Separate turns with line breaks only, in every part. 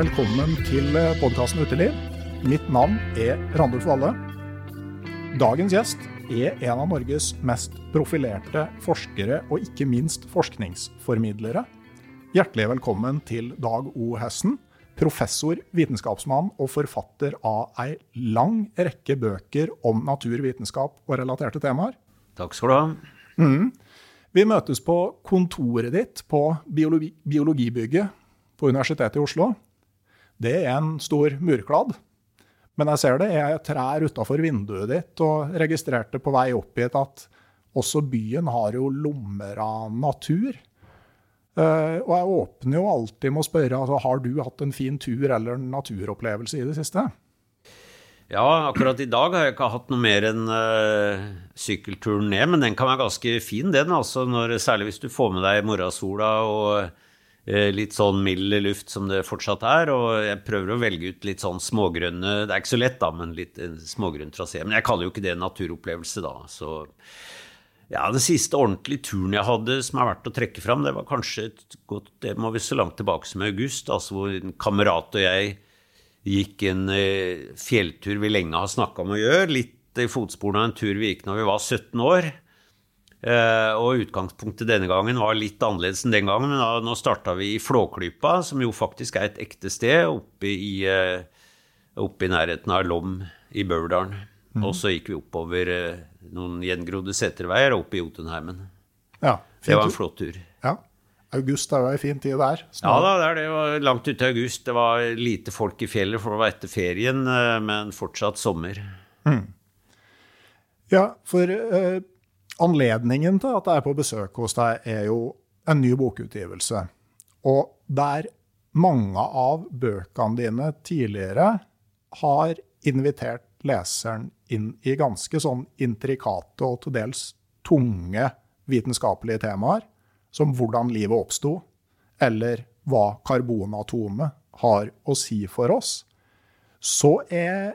Velkommen til podkasten Uteliv. Mitt navn er Randulf Valle. Dagens gjest er en av Norges mest profilerte forskere og ikke minst forskningsformidlere. Hjertelig velkommen til Dag O. Hessen, professor, vitenskapsmann og forfatter av ei lang rekke bøker om naturvitenskap og relaterte temaer.
Takk skal du ha.
Mm. Vi møtes på kontoret ditt på biologi biologibygget på Universitetet i Oslo. Det er en stor murkladd. Men jeg ser det er trær utafor vinduet ditt, og registrerte på vei opp hit at også byen har jo lommer av natur. Uh, og jeg åpner jo alltid med å spørre altså, har du hatt en fin tur eller en naturopplevelse i det siste.
Ja, akkurat i dag har jeg ikke hatt noe mer enn uh, sykkelturen ned, men den kan være ganske fin, den. altså, når, Særlig hvis du får med deg morgensola og litt sånn mild luft som det fortsatt er. Og jeg prøver å velge ut litt sånn smågrønne Det er ikke så lett, da, men litt smågrønn trasé. Men jeg kaller jo ikke det naturopplevelse, da. Så ja, den siste ordentlige turen jeg hadde som er verdt å trekke fram, det var kanskje et godt Det må vi så langt tilbake som i august, altså hvor en kamerat og jeg gikk en eh, fjelltur vi lenge har snakka om å gjøre. Litt i fotsporene av en tur vi gikk når vi var 17 år. Uh, og utgangspunktet denne gangen var litt annerledes enn den gangen. Men da, nå starta vi i Flåklypa, som jo faktisk er et ekte sted, oppe i, uh, oppe i nærheten av Lom i Bøverdalen. Mm. Og så gikk vi oppover uh, noen gjengrodde seterveier opp i Jotunheimen.
Ja,
det var en flott tur.
Ja. August er jo ei fin tid der.
Ja da, det er det. var langt ute i august. Det var lite folk i fjellet, for det var etter ferien, men fortsatt sommer. Mm.
Ja, for Anledningen til at jeg er på besøk hos deg, er jo en ny bokutgivelse. Og der mange av bøkene dine tidligere har invitert leseren inn i ganske sånn intrikate og til dels tunge vitenskapelige temaer, som hvordan livet oppsto, eller hva karbonatomet har å si for oss, så er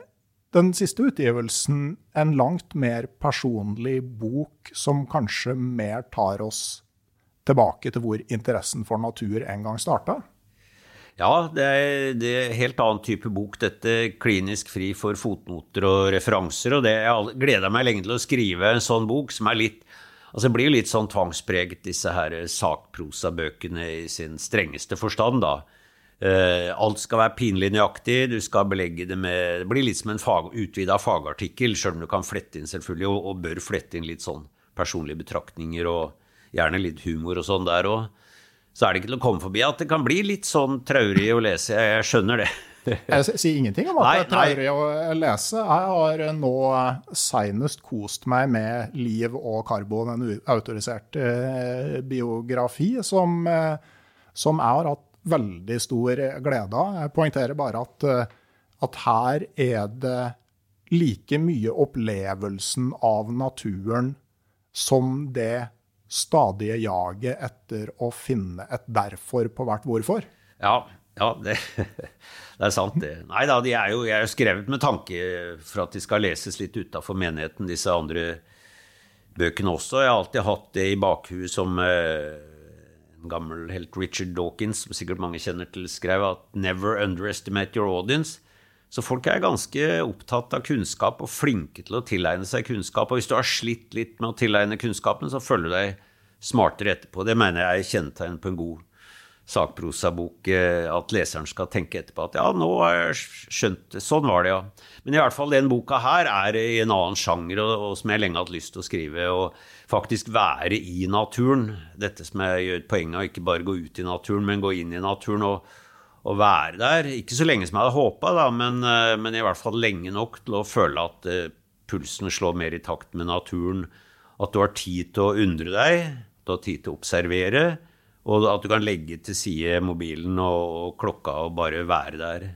den siste utgivelsen en langt mer personlig bok som kanskje mer tar oss tilbake til hvor interessen for natur en gang starta?
Ja, det er, en helt annen type bok, dette. Klinisk fri for fotnoter og referanser. Og det, jeg gleder meg lenge til å skrive en sånn bok som er litt Altså, det blir litt sånn tvangspreget, disse her sakprosabøkene i sin strengeste forstand, da. Uh, alt skal være pinlig nøyaktig. Du skal belegge det med Det blir litt som en fag, utvida fagartikkel, sjøl om du kan flette inn selvfølgelig, og, og, bør flette inn litt sånn personlige betraktninger og gjerne litt humor og sånn der òg. Så er det ikke til å komme forbi at det kan bli litt sånn traurig å lese. Jeg, jeg skjønner det.
jeg sier ingenting om at nei, det er traurig å lese. Jeg har nå seinest kost meg med Liv og Karbon, en autorisert uh, biografi som, uh, som jeg har hatt veldig stor glede av. Jeg poengterer bare at, eh, at her er det like mye opplevelsen av naturen som det stadige jaget etter å finne et derfor på hvert hvorfor.
Ja, ja det, det, er sant, det. Nei da, de er jo, jeg er jo skrevet med tanke for at de skal leses litt utafor menigheten, disse andre bøkene også. Jeg har alltid hatt det i bakhuet som eh, en gammel helt Richard Dawkins, som sikkert mange kjenner til, skrev at 'never underestimate your audience'. Så folk er ganske opptatt av kunnskap og flinke til å tilegne seg kunnskap. Og hvis du har slitt litt med å tilegne kunnskapen, så føler du deg smartere etterpå. Det mener jeg er kjennetegn på en god sakprosabok, eh, at leseren skal tenke etterpå at ja, nå har jeg skjønt det. Sånn var det, ja. Men i hvert fall den boka her er i en annen sjanger, og, og som jeg lenge har hatt lyst til å skrive. Og faktisk være i naturen. Dette som jeg gjør et poeng av, ikke bare gå ut i naturen, men gå inn i naturen. og og være der. Ikke så lenge som jeg hadde håpa, men, eh, men, i hvert fall lenge nok til å føle at uh, pulsen slår mer i takt med naturen. At du har tid til å undre deg, du har tid til å observere, og at du kan legge til side mobilen og, klokka og bare være der.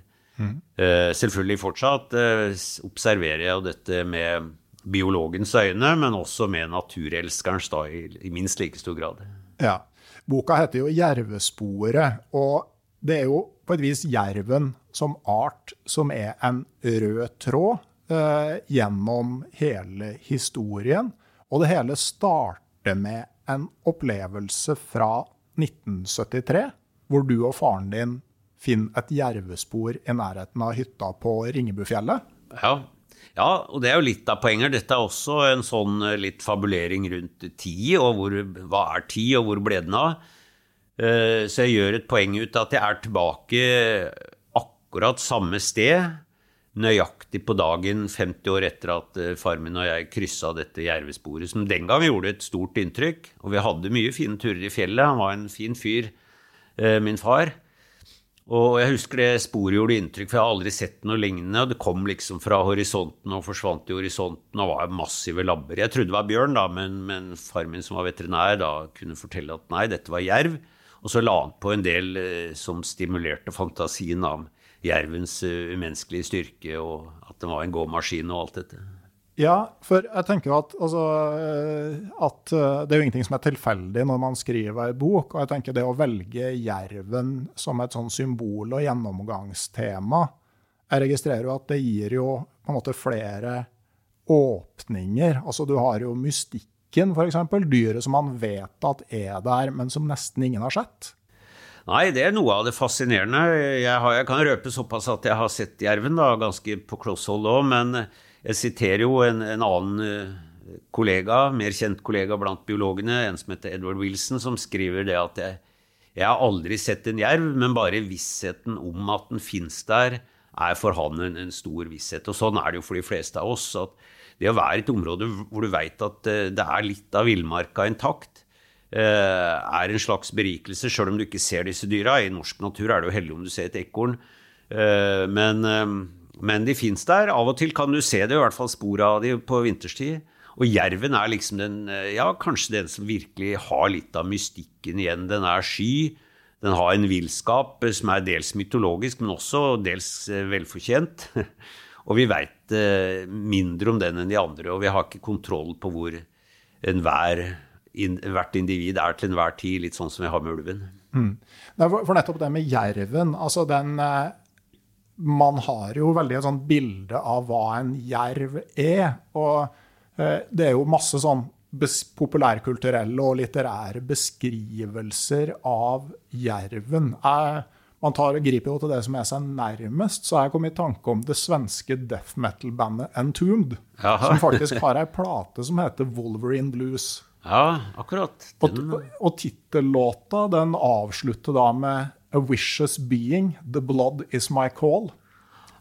Mm. Uh, selvfølgelig fortsatt uh, observerer jeg jo dette med biologens øyne, men også med naturelskerens, da, i, i minst like stor grad.
Ja. Boka heter jo 'Jervesporet', og det er jo på et vis jerven som art som er en rød tråd eh, gjennom hele historien. Og det hele starter med en opplevelse fra 1973, hvor du og faren din finner et jervespor i nærheten av hytta på Ringebufjellet.
Ja. ja, og det er jo litt av poenget. Dette er også en sånn eh, litt fabulering rundt tid, og hvor, hva er tid, og hvor ble den av? Eh, så jeg gjør et poeng ut at jeg er tilbake akkurat samme sted, nøyaktig på dagen 50 år etter at eh, far min og jeg kryssa dette jervesporet, som den gang gjorde et stort inntrykk. Og vi hadde mye fine turer i fjellet. Han var en fin fyr, eh, min far. Og jeg husker det sporet gjorde inntrykk, for jeg har aldri sett noe lignende. og Det kom liksom fra horisonten og forsvant i horisonten og var massive labber. Jeg trodde det var bjørn, da, men, men far min som var veterinær, da kunne fortelle at nei, dette var jerv. Og så la han på en del eh, som stimulerte fantasien av jervens eh, umenneskelige styrke, og at den var en gåmaskin og alt dette.
Ja, for jeg tenker at, altså, eh, at det er jo ingenting som er tilfeldig når man skriver en bok. Og jeg tenker det å velge jerven som et sånn symbol og gjennomgangstema Jeg registrerer jo at det gir jo på en måte flere åpninger. Altså du har jo mystikken, f.eks. Dyret som man vet at er der, men som nesten ingen har sett?
Nei, det er noe av det fascinerende. Jeg, har, jeg kan røpe såpass at jeg har sett jerven, da, ganske på kloss hold òg, men jeg siterer jo en, en, annen eh, kollega, mer kjent kollega blant biologene, en som heter Edward Wilson, som skriver det at jeg, jeg har aldri sett en jerv, men bare vissheten om at den fins der, er for han en, en, stor visshet. Og sånn er det jo for de fleste av oss. at det å være i et område hvor du veit at eh, det er litt av villmarka intakt, er en slags berikelse, sjøl om du ikke ser disse dyra. I norsk natur er det jo heldig om du ser et ekorn. Eh, men, men de fins der. Av og til kan du se det, i hvert fall spor av de på vinterstid. Og jerven er liksom den, ja, kanskje den som virkelig har litt av mystikken igjen. Den er sky. Den har en villskap som er dels mytologisk, men også dels velfortjent. Og vi veit eh, mindre om den enn de andre, og vi har ikke kontroll på hvor enhver in, hvert individ er til enhver tid, litt sånn som vi har med ulven. Mm.
For nettopp det med jerven, altså den eh, Man har jo veldig et sånt bilde av hva en jerv er. Og eh, det er jo masse sånn populærkulturelle og litterære beskrivelser av jerven. Jeg man tar og griper jo til det som er seg nærmest. Så jeg kom i tanke om det svenske death metal-bandet Entombed, Jaha. som faktisk har ei plate som heter Wolverine Blues.
Ja, akkurat.
Den... Og, og tittellåta den avslutter da med A vicious being, the blood is my call.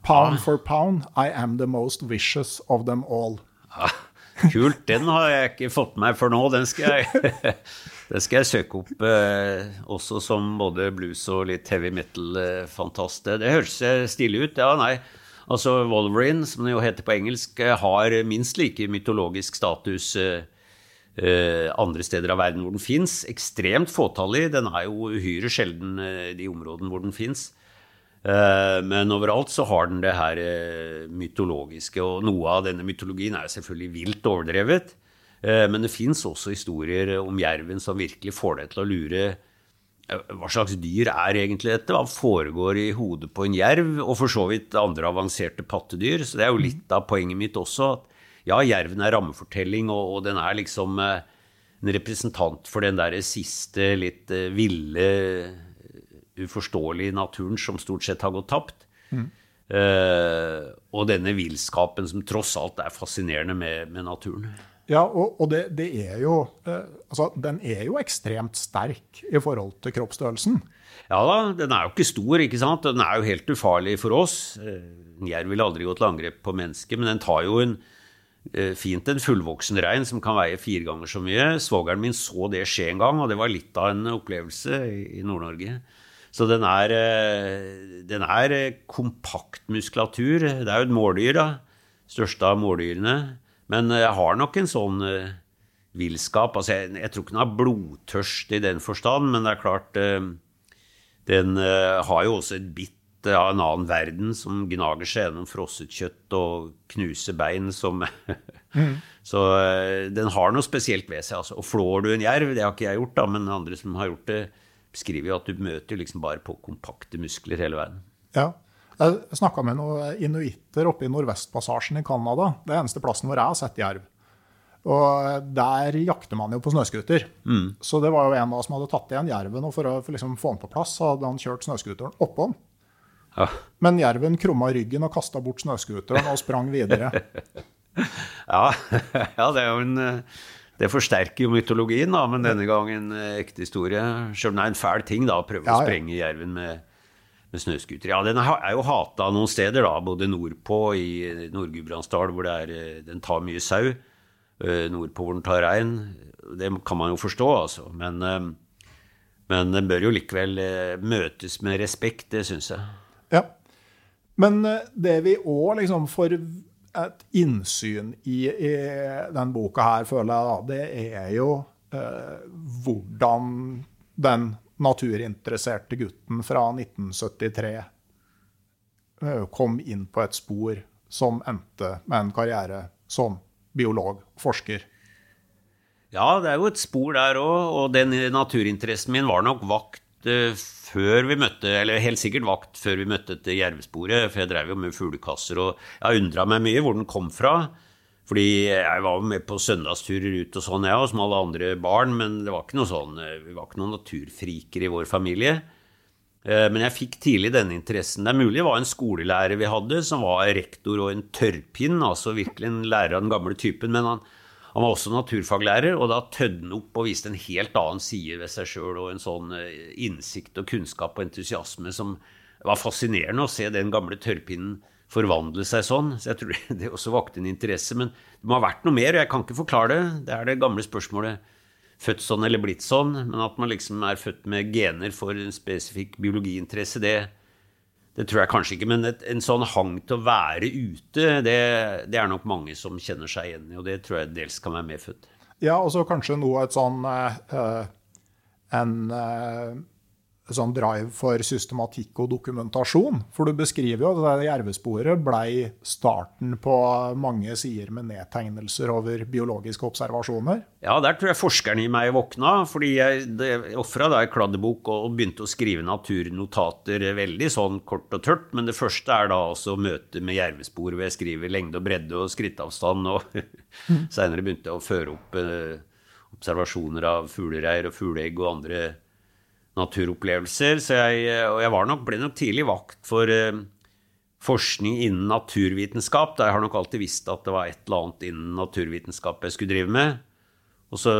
Pound ah. for pound, I am the most vicious of them all.
Ah, kult. Den har jeg ikke fått med meg før nå. Den skal jeg den skal jeg søke opp eh, også som både blues og litt heavy metal-fantast. Eh, det høres stille stilig ut. Ja, nei. Altså Wolverine, som det jo heter på engelsk, eh, har minst like mytologisk status eh, andre steder av verden hvor den fins. Ekstremt fåtallig. Den er jo uhyre sjelden i de områdene hvor den fins. Men overalt så har den det her mytologiske, og noe av denne mytologien er selvfølgelig vilt overdrevet. Eh, men det fins også historier om jerven som virkelig får deg til å lure eh, hva slags dyr er egentlig dette? Hva foregår i hodet på en jerv? Og for så vidt andre avanserte pattedyr. Så det er jo litt av poenget mitt også. at Ja, jerven er rammefortelling, og, og den er liksom eh, en representant for den der siste litt ville, uforståelige naturen som stort sett har gått tapt. Mm. Uh, og denne villskapen som tross alt er fascinerende med, med naturen.
Ja, og, og det, det, er jo uh, Altså, den er jo ekstremt sterk i forhold til kroppsstørrelsen.
Ja da, den er jo ikke stor, ikke sant. Den er jo helt ufarlig for oss. Uh, en jerv ville aldri gått til angrep på mennesker, men den tar jo en fint en fullvoksen rein som kan veie fire ganger så mye. Svogeren min så det skje en gang, og det var litt av en opplevelse i, Nord-Norge. Så den er, eh, den er eh, kompakt muskulatur. Det er jo et mårdyr, da. Største av mårdyrene. Men jeg har nok en sånn villskap. Altså, jeg, jeg, tror ikke den har blodtørst i den forstand, men det er klart Den har jo også et bitt av en annen verden som gnager seg gjennom frosset kjøtt og knuser bein som mm. Så den har noe spesielt ved seg. Altså. Og flår du en jerv, det har ikke jeg gjort, da, men andre som har gjort det, beskriver jo at du møter liksom bare på kompakte muskler hele veien.
Ja. Jeg snakka med noen inuitter oppe i Nordvestpassasjen i Canada. Det er eneste plassen hvor jeg har sett jerv. Og der jakter man jo på snøscooter. Mm. Så det var jo en av oss som hadde tatt igjen jerven, og for å for liksom få den på plass, så hadde han kjørt snøscooteren oppå den. Ja. Men jerven krumma ryggen og kasta bort snøscooteren og sprang videre.
ja. ja, det er jo en det forsterker jo mytologien, da, men denne gangen eh, ekte historie. Selv om det er en fæl ting da, å prøve ja, ja. å sprenge jerven med, med snøscooter. Ja, den er jo hata noen steder, da, både nordpå i Nord-Gudbrandsdal, hvor er, eh, den tar mye sau, eh, nordpå hvor den tar rein. Det kan man jo forstå, altså. Men, men den bør jo likevel møtes med respekt, det syns jeg.
Ja. Men det vi òg liksom får et innsyn i, i den boka her, føler jeg, da, det er jo eh, hvordan den naturinteresserte gutten fra 1973 eh, kom inn på et spor som endte med en karriere som biolog, forsker.
Ja, det er jo et spor der òg, og den naturinteressen min var nok vakt eh, før vi møtte, eller helt sikkert vakt før vi møtte til jervesporet, for jeg drev jo med fuglekasser, og jeg undra meg mye hvor den kom fra. Fordi jeg var med på søndagsturer ut og sånn, jeg ja, som alle andre barn, men det var ikke noe sånn, vi var ikke noen naturfriker i vår familie. Eh, men jeg fikk tidlig denne interessen. Det er mulig det var en skolelærer vi hadde, som var rektor og en tørrpinn, altså virkelig en lærer av den gamle typen. men han han var også naturfaglærer, og da tødde han opp og viste en helt annen side ved seg sjøl, og en sånn eh, innsikt og kunnskap og entusiasme som var fascinerende å se den gamle tørrpinnen forvandle seg sånn. Så jeg tror det også vakte en interesse. Men det må ha vært noe mer, og jeg kan ikke forklare det. Det er det gamle spørsmålet født sånn eller blitt sånn. Men at man liksom er født med gener for en spesifikk biologiinteresse, det, det tror jeg kanskje ikke, men et, en sånn hang til å være ute, det, det, er nok mange som kjenner seg igjen i, og det tror jeg dels kan være medfødt.
Ja, og så kanskje noe et sånn uh, en uh, sånn drive for systematikk og dokumentasjon. For du beskriver jo at jervesporet blei starten på mange sider med nedtegnelser over biologiske observasjoner.
Ja, der tror jeg forskeren i meg våkna. fordi jeg ofra da ei kladdebok og begynte å skrive naturnotater veldig sånn kort og tørt. Men det første er da altså møte med jervespor, hvor jeg skriver lengde og bredde og skrittavstand. Og seinere begynte jeg å føre opp eh, observasjoner av fuglereir og fugleegg og andre naturopplevelser. Så jeg, og jeg nok, ble nok tidlig vakt for eh, forskning innen naturvitenskap. Da jeg har nok alltid visst at det var et eller annet innen naturvitenskap jeg skulle drive med. Og så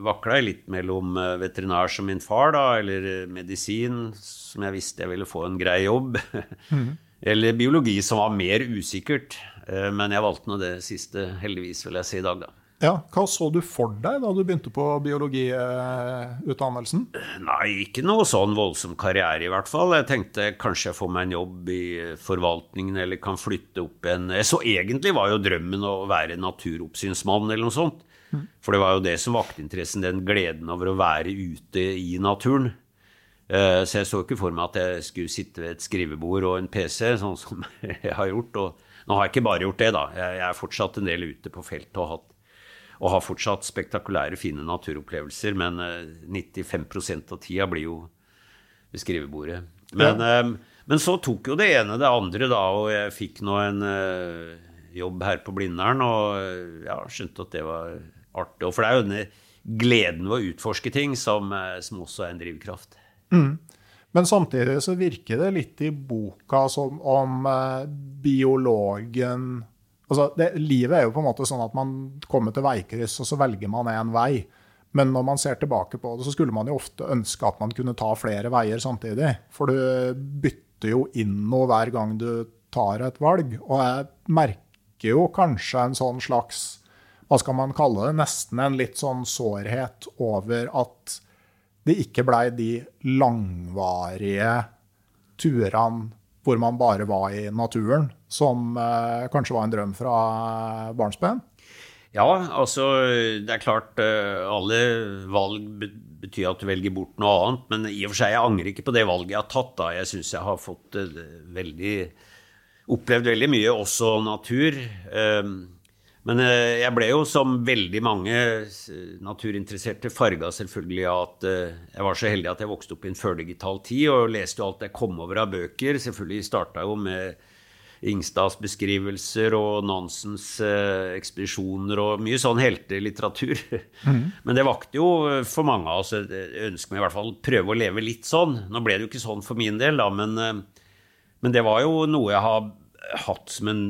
vakla jeg litt mellom uh, veterinær som min far, da, eller uh, medisin, som jeg visste jeg ville få en grei jobb. mm. Eller biologi, som var mer usikkert. Men jeg valgte nå det siste, heldigvis, vil jeg si i dag, da.
Ja, Hva så du for deg da du begynte på biologiutdannelsen?
Nei, ikke noe sånn voldsom karriere, i hvert fall. Jeg tenkte kanskje jeg får meg en jobb i forvaltningen eller kan flytte opp en Så egentlig var jo drømmen å være naturoppsynsmann eller noe sånt. Mm. For det var jo det som vakte interessen, den gleden over å være ute i naturen. Eh, så jeg så ikke for meg at jeg skulle sitte ved et skrivebord og en PC, sånn som jeg har gjort. Og nå har jeg ikke bare gjort det, da. Jeg er fortsatt en del ute på feltet og hatt og har fortsatt spektakulære, fine naturopplevelser. Men 95% av tida blir jo ved skrivebordet. Men, ja. men, så tok jo det ene det andre, da, og jeg fikk nå en jobb her på Blindern, og ja, skjønte at det var artig. Og for det er jo denne gleden ved å utforske ting som, som også er en drivkraft.
Mm. Men samtidig så virker det litt i boka som om eh, biologen altså det, Livet er jo på en måte sånn at man kommer til veikryss, og så velger man en vei. Men når man ser tilbake på det, så skulle man jo ofte ønske at man kunne ta flere veier samtidig. For du bytter jo inn noe hver gang du tar et valg. Og jeg merker jo kanskje en sånn slags Hva skal man kalle det? Nesten en litt sånn sårhet over at det ikke blei de langvarige turene hvor man bare var i naturen, som eh, kanskje var en drøm fra barnsben?
Ja, altså det er klart eh, alle valg betyr at du velger bort noe annet. Men i og for seg, jeg angrer ikke på det valget jeg har tatt. da. Jeg syns jeg har fått eh, veldig Opplevd veldig mye, også natur. Eh, men eh, jeg ble jo, som veldig mange eh, naturinteresserte, farga selvfølgelig av at eh, jeg var så heldig at jeg vokste opp i en førdigital tid og leste jo alt jeg kom over av bøker. Selvfølgelig starta jo med Ingstads beskrivelser og Nansens ekspedisjoner og mye sånn heltelitteratur. Mm. Men det vakte jo for mange av oss et ønske med i hvert fall prøve å leve litt sånn. Nå ble det jo ikke sånn for min del, da, men, men det var jo noe jeg har hatt som en,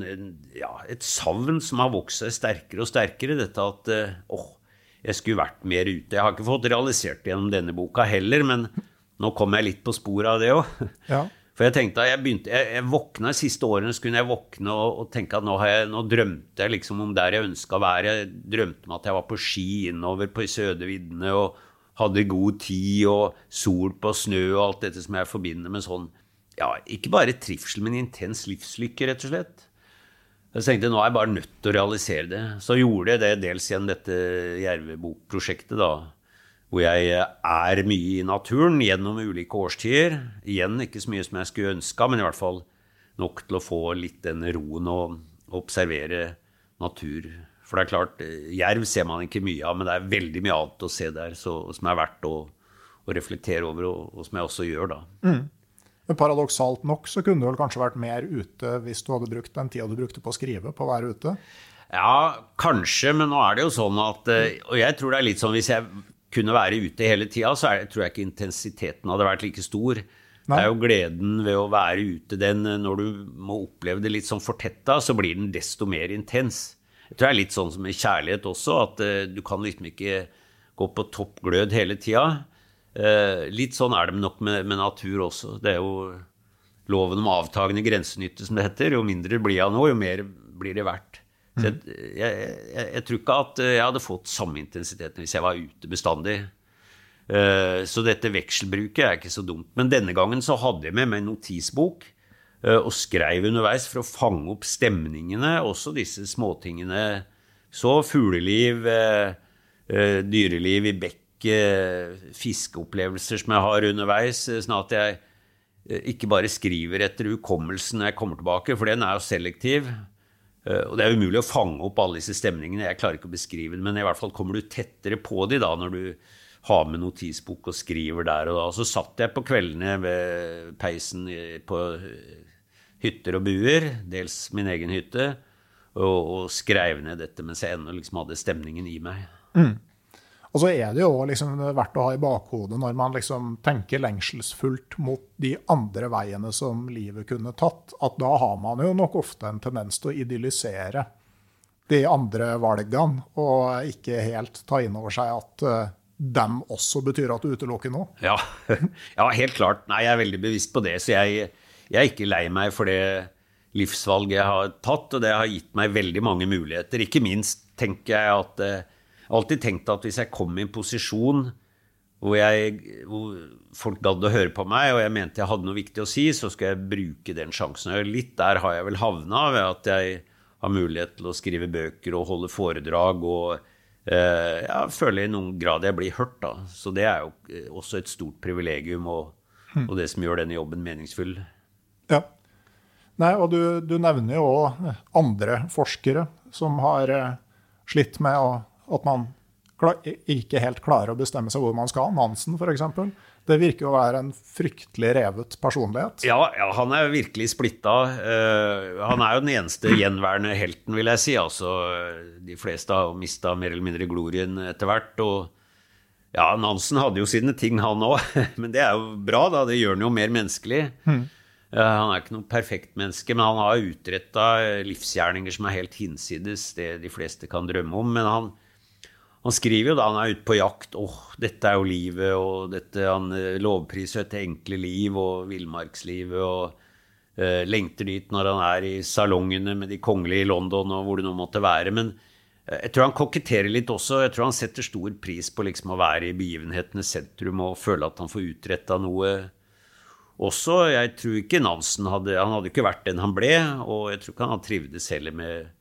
ja, et savn som har vokst seg sterkere og sterkere. Dette at eh, åh, jeg skulle vært mer ute. Jeg har ikke fått realisert det gjennom denne boka heller, men nå kom jeg litt på sporet av det òg. Ja. For jeg tenkte, jeg begynte, jeg, jeg våkna de siste årene, så kunne jeg våkne og, og tenke at nå, jeg, nå, drømte jeg liksom om der jeg ønska å være. Jeg drømte om at jeg var på ski innover på Sødeviddene og hadde god tid og sol på snø og alt dette som jeg forbinder med sånn ja, ikke bare trivsel, men intens livslykke, rett og slett. Jeg tenkte nå er jeg bare nødt til å realisere det. Så gjorde jeg det dels gjennom dette Jervebokprosjektet, da. Hvor jeg er mye i naturen gjennom ulike årstider. Igjen ikke så mye som jeg skulle ønska, men i hvert fall nok til å få litt den roen og observere natur. For det er klart, jerv ser man ikke mye av, men det er veldig mye annet å se der så, som er verdt å, å reflektere over, og, og, som jeg også gjør, da. Mm.
Men paradoksalt nok så kunne du vel kanskje vært mer ute hvis du hadde brukt den tida du brukte på å skrive, på å være ute?
Ja, kanskje, men nå er det jo sånn at eh, Og jeg tror det er litt sånn hvis jeg kunne være ute hele tida, så er, tror jeg ikke intensiteten hadde vært like stor. Nei. Det er jo gleden ved å være ute. Den, når du må oppleve det litt sånn fortetta, så blir den desto mer intens. Jeg tror det er litt sånn som med kjærlighet også, at uh, du kan liksom ikke gå på topp glød hele tida. Eh, litt sånn er det nok med, med, natur også. Det er jo loven om avtagende grensenytte, som det heter. Jo mindre blir jeg nå, jo mer blir det verdt. Så jeg, jeg, jeg, jeg, tror ikke at jeg hadde fått samme intensiteten hvis jeg var ute bestandig. Eh, så dette vekselbruket er ikke så dumt. Men denne gangen så hadde jeg med meg en notisbok eh, og skrev underveis for å fange opp stemningene, også disse småtingene. Så fugleliv, dyreliv i bekk fiskeopplevelser som jeg har underveis, eh, sånn at jeg eh, ikke bare skriver etter hukommelsen når jeg kommer tilbake, for den er jo selektiv. Eh, og det er umulig å fange opp alle disse stemningene. Jeg klarer ikke å beskrive dem, men i hvert fall kommer du tettere på de da når du har med notisbok og skriver der og da. Så satt jeg på kveldene ved peisen på hytter og buer, dels min egen hytte, og, og skrev ned dette mens jeg ennå liksom hadde stemningen i meg. Mm.
Og så er det jo liksom verdt å ha i bakhodet når man liksom tenker lengselsfullt mot de andre veiene som livet kunne tatt, at da har man jo nok ofte en tendens til å idyllisere de andre valgene, og ikke helt ta inn over seg at uh, dem også betyr at du utelukker noe.
Ja. ja, helt klart. Nei, jeg er veldig bevisst på det. Så jeg, jeg er ikke lei meg for det livsvalget jeg har tatt, og det har gitt meg veldig mange muligheter. Ikke minst tenker jeg at uh, har alltid tenkt at hvis jeg kom i en posisjon hvor, jeg, hvor folk gadd å høre på meg, og jeg mente jeg hadde noe viktig å si, så skal jeg bruke den sjansen. Og litt der har jeg vel havna, ved at jeg har mulighet til å skrive bøker og holde foredrag. og eh, jeg føler i noen grad jeg blir hørt. da. Så det er jo eh, også et stort privilegium, og, hm. og det som gjør denne jobben meningsfull.
Ja. Nei, og du, du nevner jo òg andre forskere som har eh, slitt med å At man ikke helt klarer å bestemme seg hvor man skal. Nansen, f.eks. Det virker å være en fryktelig revet personlighet.
Ja, ja han er virkelig splitta. Uh, han er jo den eneste gjenværende helten, vil jeg si. Altså, de fleste har mista mer eller mindre glorien etter hvert. og ja, Nansen hadde jo sine ting, han òg, men det er jo bra, da. Det gjør han jo mer menneskelig. Mm. Han er ikke noe perfekt menneske, men han har utretta livsgjerninger som er helt hinsides det de fleste kan drømme om. Men han, han skriver jo da han er ute på jakt åh, oh, dette er jo livet, og dette, han eh, lovpriser et enkle liv og villmarkslivet, og uh, lengter dit når han er i salongene med de kongelige i London, og hvor det nå måtte være. Men uh, jeg tror han koketterer litt også. Jeg tror han setter stor pris på liksom å være i begivenhetenes sentrum og føle at han får utretta noe. Også, jeg tror ikke Nansen hadde Han hadde ikke vært den han ble, og jeg tror ikke han hadde trivdes heller med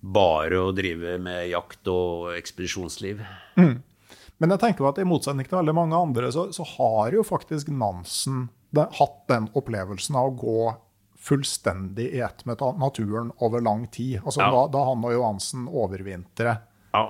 bare å drive med jakt og ekspedisjonsliv. Mm.
Men jeg tenker at i motsetning til veldig mange andre, så, så har jo faktisk Nansen det, hatt den opplevelsen av å gå fullstendig i ett med naturen over lang tid. Altså ja. da, da, han og Johansen overvintret ja.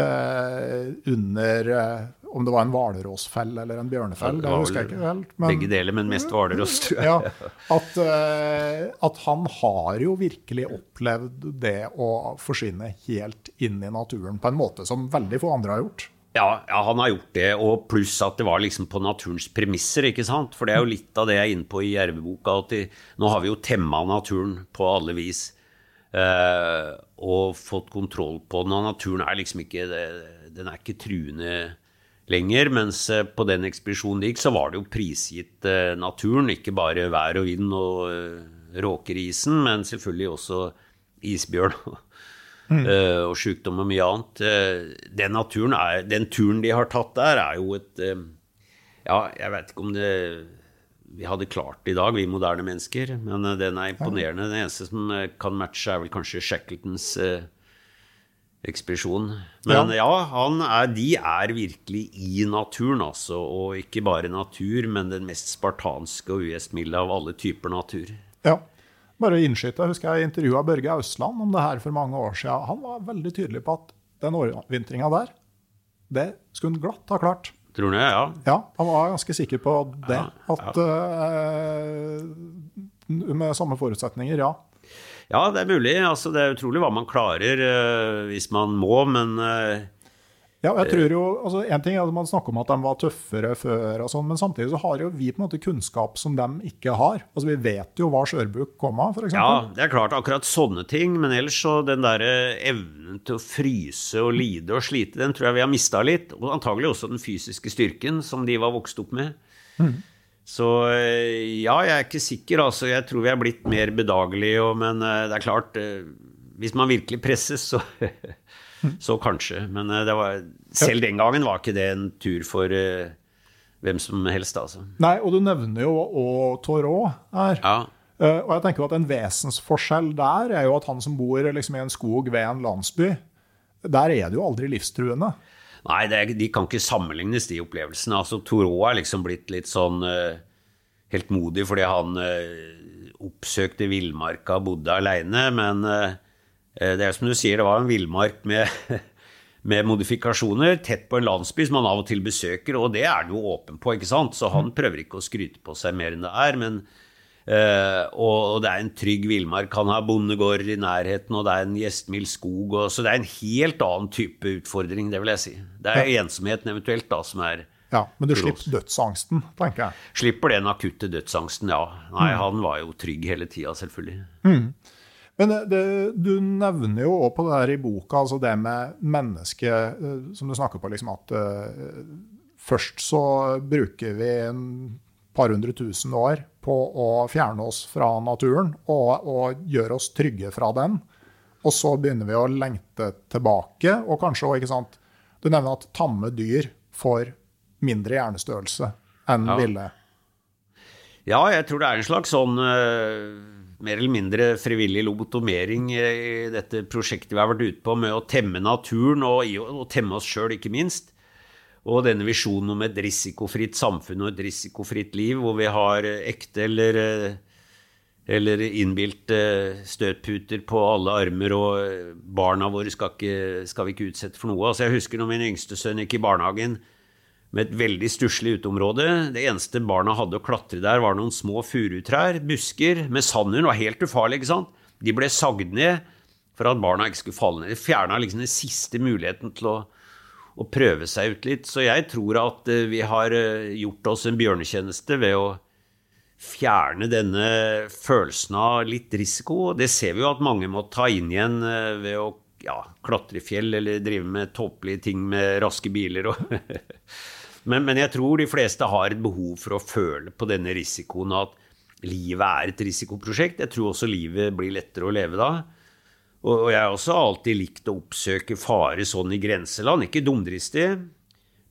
eh, under eh, om det var en hvalrossfell eller en bjørnefell, det, husker jeg ikke helt.
Men, begge deler, men mest hvalross, tror jeg.
Ja, at, uh, at, han har jo virkelig opplevd det å forsvinne helt inn i naturen på en måte som veldig få andre har gjort.
Ja, ja, han har gjort det, og pluss at det var liksom på naturens premisser. ikke sant? For det er jo litt av det jeg er inne på i Jerveboka. at de, Nå har vi jo temma naturen på alle vis. Uh, og fått kontroll på den. Og naturen er liksom ikke Den er ikke truende lenger. Mens eh, på den ekspedisjonen det gikk, så var det jo prisgitt eh, naturen. Ikke bare vær og vind og eh, råker i isen, men selvfølgelig også isbjørn. Mm. og sykdom og mye annet. Den, naturen er, den turen de har tatt der, er jo et Ja, jeg vet ikke om det vi hadde klart det i dag, vi moderne mennesker. Men den er imponerende. Den eneste som kan matche, er vel kanskje Shackletons uh, ekspedisjon. Men ja, ja er, de er virkelig i naturen, altså. Og ikke bare natur, men den mest spartanske og ugjestmilde av alle typer natur.
Ja. Bare å innskyte, husker jeg intervjua Børge Ausland om det her for mange år siden. Han var veldig tydelig på at den overvintringa der, det skulle han glatt ha klart.
Tror du det? Ja.
ja. Han var ganske sikker på det. Ja, at uh, Med samme forutsetninger, ja.
Ja, det er mulig. Altså, det er utrolig hva man klarer uh, hvis man må, men uh,
ja, jeg tror jo, altså en ting er at Man snakker om at de var tøffere før, og sånn, men samtidig så har jo vi på en måte kunnskap som de ikke har. Altså Vi vet jo hva skjørbuk kom av, f.eks.
Ja, det er klart, akkurat sånne ting. Men ellers så den der evnen til å fryse og lide og slite, den tror jeg vi har mista litt. Og antagelig også den fysiske styrken som de var vokst opp med. Mm. Så eh, ja, jeg er ikke sikker. Altså, jeg tror vi er blitt mer bedagelige. Men eh, det er klart, eh, hvis man virkelig presses, så, så kanskje. Men var, selv den gangen var ikke det en tur for hvem som helst, altså.
Nei, og du nevner jo òg Torot her. Ja. Og jeg tenker at En vesensforskjell der er jo at han som bor liksom, i en skog ved en landsby, der er det jo aldri livstruende.
Nei, er, de kan ikke sammenlignes, de opplevelsene. Altså, Toro er liksom blitt litt sånn uh, helt modig fordi han uh, oppsøkte villmarka bodde aleine. Men uh, det er som du sier, det var en villmark med, med, modifikasjoner tett på en landsby som han av og til besøker, og det er han jo åpen på, ikke sant? Så han prøver ikke å skryte på seg mer enn det er. men Uh, og, det er en trygg villmark. Han har bondegårder i nærheten, og det er en gjestmild skog. Og, så det er en helt annen type utfordring, det vil jeg si. Det er ja. ensomheten eventuelt da som er
Ja, Men du slipper dødsangsten, tenker jeg.
Slipper den akutte dødsangsten, ja. Nei, mm. han var jo trygg hele tida, selvfølgelig.
Mm. Men det, du nevner jo òg på det der i boka, altså det med mennesket eh, som du snakker på, liksom at uh, først så bruker vi en par hundre tusen år på å fjerne oss fra naturen og, og gjøre oss trygge fra den. Og så begynner vi å lengte tilbake, og kanskje òg, ikke sant Du nevner at tamme dyr får mindre hjernestørrelse enn ja. ville.
Ja, jeg tror det er en slags sånn uh, mer eller mindre frivillig lobotomering i dette prosjektet vi har vært ute på, med å temme naturen og, og temme oss sjøl, ikke minst. Og denne visjonen om et risikofritt samfunn og et risikofritt liv, hvor vi har ekte eller eller innbilte støtputer på alle armer, og barna våre skal, ikke, skal vi ikke utsette for noe. Altså, jeg husker når min yngste sønn gikk i barnehagen med et veldig stusslig uteområde. Det eneste barna hadde å klatre der, var noen små furutrær, busker, med sand under. var helt ufarlig, ikke sant? De ble sagd ned for at barna ikke skulle falle ned. De fjerna liksom den siste muligheten til å, å, prøve seg ut litt. Så jeg tror at eh, vi har eh, gjort oss en bjørnetjeneste ved å fjerne denne følelsen av litt risiko. Det ser vi jo at mange må ta inn igjen eh, ved å ja, klatre i fjell eller drive med tåpelige ting med raske biler. men, men, jeg tror de fleste har et behov for å føle på denne risikoen at livet er et risikoprosjekt. Jeg tror også livet blir lettere å leve da. Og jeg har også alltid likt å oppsøke fare sånn i grenseland. Ikke dumdristig,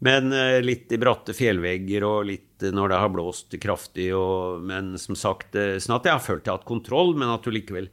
men eh, litt i bratte fjellvegger og litt eh, når det har blåst kraftig. Og, men som sagt, eh, sånn at jeg har følt jeg har hatt kontroll, men at du likevel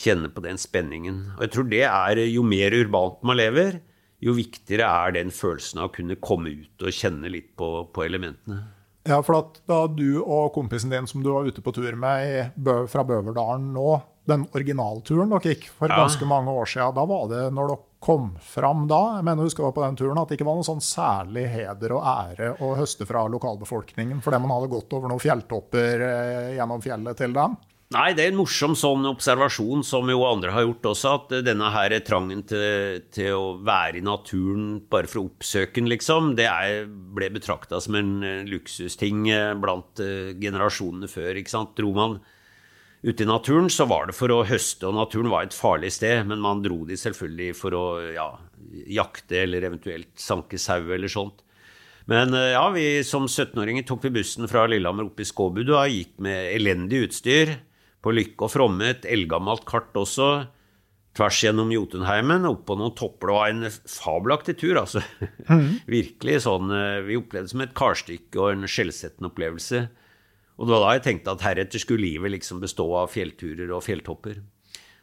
kjenner på den spenningen. Og jeg tror det er jo mer urbant man lever, jo viktigere er den følelsen av å kunne komme ut og kjenne litt på, på elementene.
Ja, for da du og kompisen din som du var ute på tur med fra Bøverdalen nå, den originalturen dere gikk for ja. ganske mange år siden, da var det når dere kom fram da, jeg mener husker på den turen, at det ikke var noen sånn særlig heder og ære å høste fra lokalbefolkningen fordi man hadde gått over noen fjelltopper eh, gjennom fjellet til dem?
Nei, det er en morsom sånn observasjon som jo andre har gjort også, at denne her trangen til, til å være i naturen bare for å oppsøke den, liksom, det er, ble betrakta som en luksusting eh, blant generasjonene før. ikke sant? Dro man ute i naturen, så var det for å høste, og naturen var et farlig sted. Men man dro de selvfølgelig for å ja, jakte eller eventuelt sanke sau eller sånt. Men eh, ja, vi som 17-åringer tok vi bussen fra Lillehammer opp i Skåbudu og gikk med elendig utstyr. På Lykke og Fromme, et eldgammelt kart også. Tvers gjennom Jotunheimen, opp på noen topper. Det var en fabelaktig tur, altså. Mm. Virkelig sånn eh, Vi opplevde det som et karstykke og en skjellsettende opplevelse. Og det var da jeg tenkte at heretter skulle livet liksom bestå av fjellturer og fjelltopper.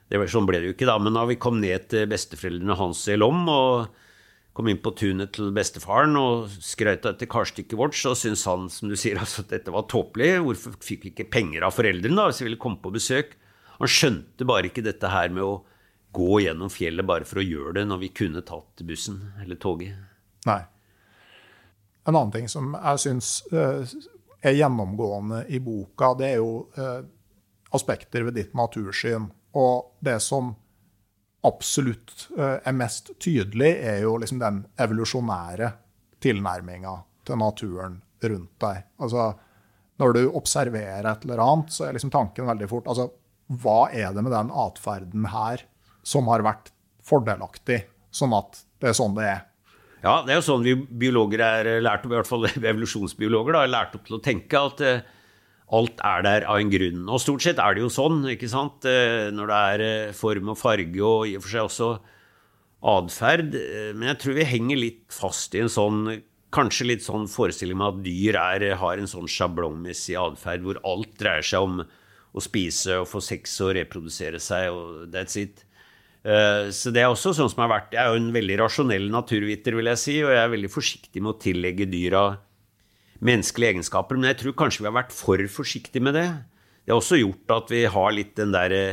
Det var, sånn ble det jo ikke, da. Men da vi kom ned til besteforeldrene hans i Lom og kom inn på tunet til bestefaren og skrøt av dette karstykket vårt, så syntes han som du sier, altså, at dette var tåpelig. Hvorfor fikk vi ikke penger av foreldrene da, hvis vi ville komme på besøk? Han skjønte bare ikke dette her med å gå gjennom fjellet bare for å gjøre det, når vi kunne tatt bussen eller toget.
Nei. En annen ting som jeg syns uh, er gjennomgående i boka, det er jo eh, aspekter ved ditt natursyn. Og det som absolutt eh, er mest tydelig, er jo liksom den evolusjonære tilnærminga til naturen rundt deg. Altså, når du observerer et eller annet, så er liksom tanken veldig fort altså, Hva er det med den atferden her som har vært fordelaktig, sånn at det er sånn det er?
Ja, det er jo sånn vi biologer er eh, lært opp, i hvert fall evolusjonsbiologer, da, er lært opp til å tenke at uh, alt er der av en grunn. Og stort sett er det jo sånn, ikke sant, uh, når det er form og farge og i og for seg også atferd. Men jeg tror vi henger litt fast i en sånn Kanskje litt sånn forestilling med at dyr er, har en sånn sjablongmessig atferd hvor alt dreier seg om å spise og få sex og reprodusere seg, og that's it. Eh, så det er også sånn som har vært Jeg er jo en veldig rasjonell naturviter, vil jeg si, og jeg er veldig forsiktig med å tillegge dyra menneskelige egenskaper. Men jeg tror kanskje vi har vært for forsiktige med det. Det har også gjort at vi har litt den derre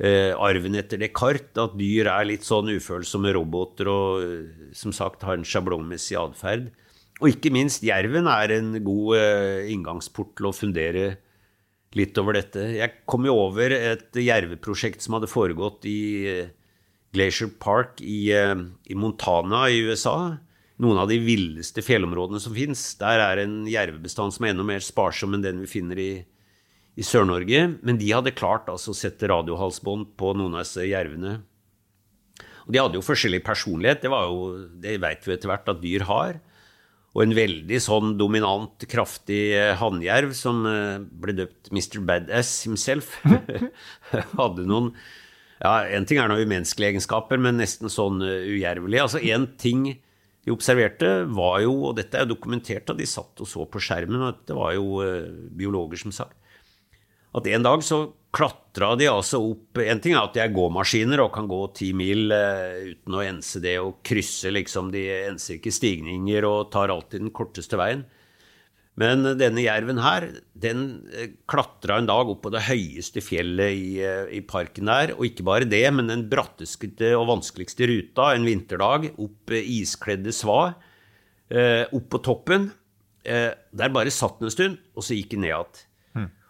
eh, arven etter Descartes, at dyr er litt sånn ufølsomme roboter og eh, som sagt har en sjablongmessig atferd. Og ikke minst jerven er en god eh, inngangsport til å fundere litt over dette. Jeg kom jo over et jerveprosjekt som hadde foregått i eh, Glacier Park i, eh, i Montana i USA. Noen av de villeste fjellområdene som fins. Der er en jervebestand som er enda mer sparsom enn den vi finner i, i Sør-Norge. Men de hadde klart altså, å sette radiohalsbånd på noen av disse jervene. Og de hadde jo forskjellig personlighet. Det, det vet vi etter hvert at dyr har. Og en veldig sånn dominant, kraftig eh, hannjerv som eh, ble døpt Mr. Badass himself. Hadde noen Ja, en ting er noen umenneskelige egenskaper, men nesten sånn uh, ujervelig. Altså, en ting de observerte, var jo, og dette er jo dokumentert da de satt og så på skjermen, og det var jo biologer som sagt, at en dag så klatra de altså opp En ting er at de er gåmaskiner og kan gå ti mil uh, uten å ense det og krysse, liksom. De enser ikke stigninger og tar alltid den korteste veien. Men denne jerven her, den eh, klatra en dag opp på det høyeste fjellet i, eh, i, parken der. Og ikke bare det, men den bratteste og vanskeligste ruta en vinterdag, opp iskledde sva, opp på toppen. Der bare satt den en stund, og så gikk den ned igjen.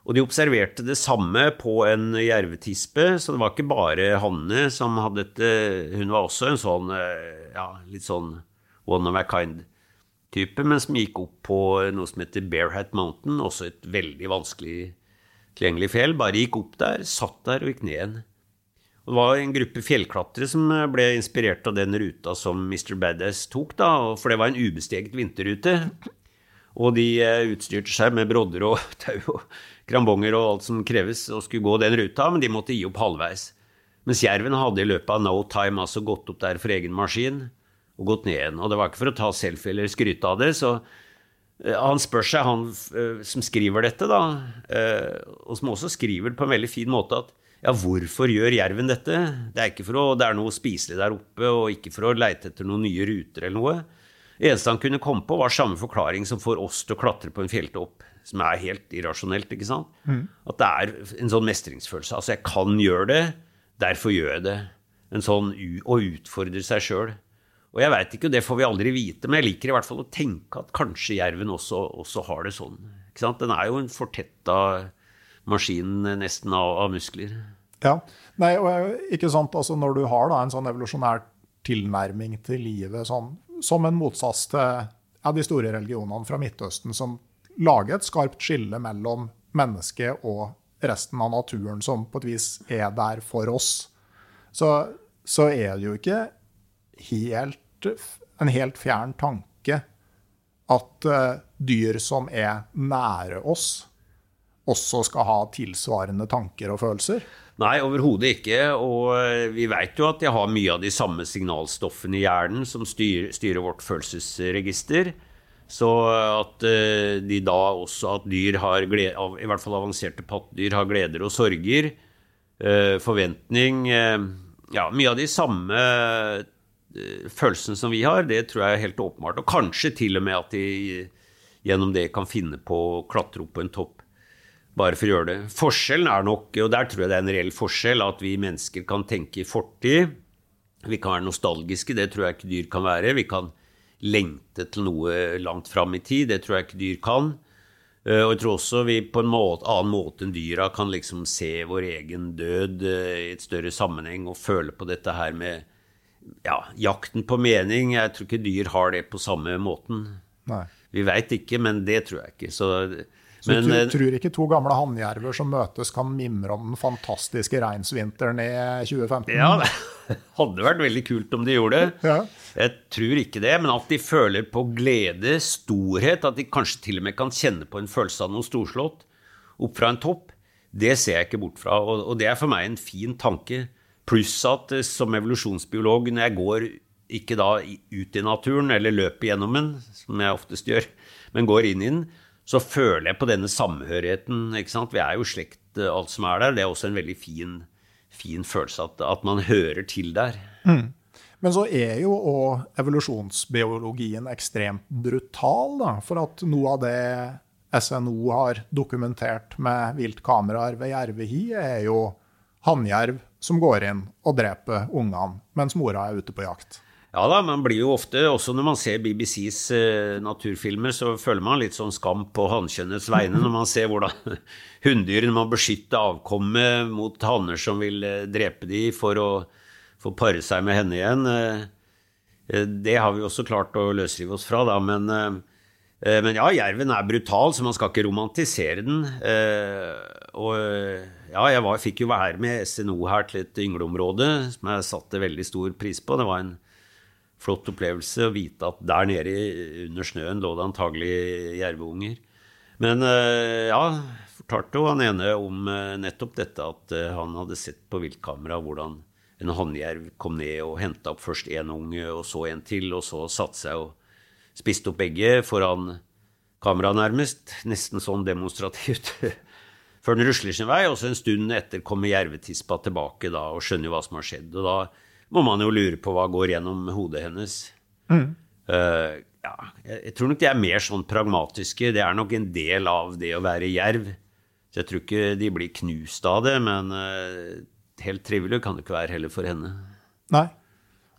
Og de observerte det samme på en jervetispe, så det var ikke bare Hanne som hadde dette. Hun var også en sånn, ja, litt sånn one of a kind type, men som gikk opp på noe som heter Bearhat Mountain, også et veldig vanskelig tilgjengelig fjell. Bare gikk opp der, satt der og gikk ned igjen. Og det var en gruppe fjellklatrere som ble inspirert av den ruta som Mr. Badass tok, da, for det var en ubesteget vinterrute. Og de eh, utstyrte seg med brodder og tau og krambonger og alt som kreves, og skulle gå den ruta, men de måtte gi opp halvveis. Mens jerven hadde i løpet av no time altså gått opp der for egen maskin og gått ned igjen. Og det var ikke for å ta selfie eller skryte av det. Så uh, han spør seg, han uh, som skriver dette, da, uh, og som også skriver det på en veldig fin måte, at ja, hvorfor gjør jerven dette? Det er ikke for å, det er noe spiselig der oppe, og ikke for å leite etter noen nye ruter eller noe. Eneste han kunne komme på, var samme forklaring som får oss til å klatre på en fjelltopp. Som er helt irrasjonelt, ikke sant? Mm. At det er en sånn mestringsfølelse. Altså, jeg kan gjøre det, derfor gjør jeg det. En sånn å utfordre seg sjøl. Og jeg veit ikke, det får vi aldri vite, men jeg liker i hvert fall å tenke at kanskje jerven også, også har det sånn. Den er jo en fortetta maskin nesten av, av, muskler.
Ja, Nei, og ikke sant, altså Når du har da en sånn evolusjonær tilnærming til livet, sånn, som en motsats til de store religionene fra Midtøsten, som lager et skarpt skille mellom mennesket og resten av naturen, som på et vis er der for oss, så, så er det jo ikke helt en helt fjern tanke at uh, dyr som er nære oss, også skal ha tilsvarende tanker og følelser?
Nei, overhodet ikke. Og eh, vi vet jo at de har mye av de samme signalstoffene i hjernen som styrer, styrer vårt følelsesregister. Så at uh, de da også at dyr har glede, i hvert fall avanserte pattedyr, har gleder og sorger. Uh, forventning Ja, mye av de samme følelsene som vi har, det tror jeg er helt åpenbart. Og kanskje til og med at de gjennom det kan finne på å klatre opp på en topp bare for å gjøre det. Forskjellen er nok, og der tror jeg det er en reell forskjell, at vi mennesker kan tenke i fortid. Vi kan være nostalgiske, det tror jeg ikke dyr kan være. Vi kan lengte til noe langt fram i tid, det tror jeg ikke dyr kan. Eh, og jeg tror også vi på en måte, annen måte enn dyra kan liksom se vår egen død eh, i et større sammenheng og føle på dette her med ja, jakten på mening. Jeg tror ikke dyr har det på samme måten. Nei. Vi veit ikke, men det tror jeg ikke. Så,
så men, du tror, tror ikke to gamle hannjerver som møtes, kan mimre om den fantastiske reinsvinteren i 2015?
Ja, det hadde vært veldig kult om de gjorde det. Ja. Jeg tror ikke det, men at de føler på glede, storhet, at de kanskje til og med kan kjenne på en følelse av noe storslått opp fra en topp, det ser jeg ikke bort fra. Og, og det er for meg en fin tanke. Pluss at eh, som evolusjonsbiolog, når jeg går ikke da ut i naturen eller løper gjennom den, som jeg oftest gjør, men går inn i den, så føler jeg på denne samhørigheten. Vi er jo slekt, eh, alt som er der. Det er også en veldig fin, fin følelse at, at, man hører til der. Mm.
Men så er jo òg evolusjonsbiologien ekstremt brutal. Da, for at noe av det SNO har dokumentert med viltkameraer ved Jervehi, er jo hannjerv som går inn og dreper ungene mens mora er ute på jakt.
Ja da, man blir jo ofte, også når man ser BBCs eh, naturfilmer, så føler man litt sånn skam på hannkjønnets vegne når man ser hvordan hunndyrene må beskytte avkommet mot hanner som vil eh, drepe de for å få pare seg med henne igjen. Eh, det har vi også klart å løsrive oss fra, da, men, men ja, jerven er brutal, så man skal ikke romantisere den. og ja, jeg var, fikk jo være med SNO her til et yngleområde som jeg satte veldig stor pris på. Det var en flott opplevelse å vite at der nede under snøen lå det antagelig jerveunger. Men eh, ja, fortalte jo han ene om eh, nettopp dette at eh, han hadde sett på viltkamera hvordan en hannjerv kom ned og henta opp først én unge, og så en til, og så satte seg og spiste opp begge foran kamera, nærmest. Nesten sånn demonstrativt. før den rusler sin vei, og så en stund etter kommer jervetispa tilbake da, og skjønner hva som har skjedd. Og da må man jo lure på hva går gjennom hodet hennes. Mm. Uh, Ja, jeg, tror nok de er mer sånn pragmatiske. Det er nok en del av det å være jerv. Så jeg tror ikke de blir knust av det, men uh, helt trivelig kan det ikke være heller for henne.
Nei.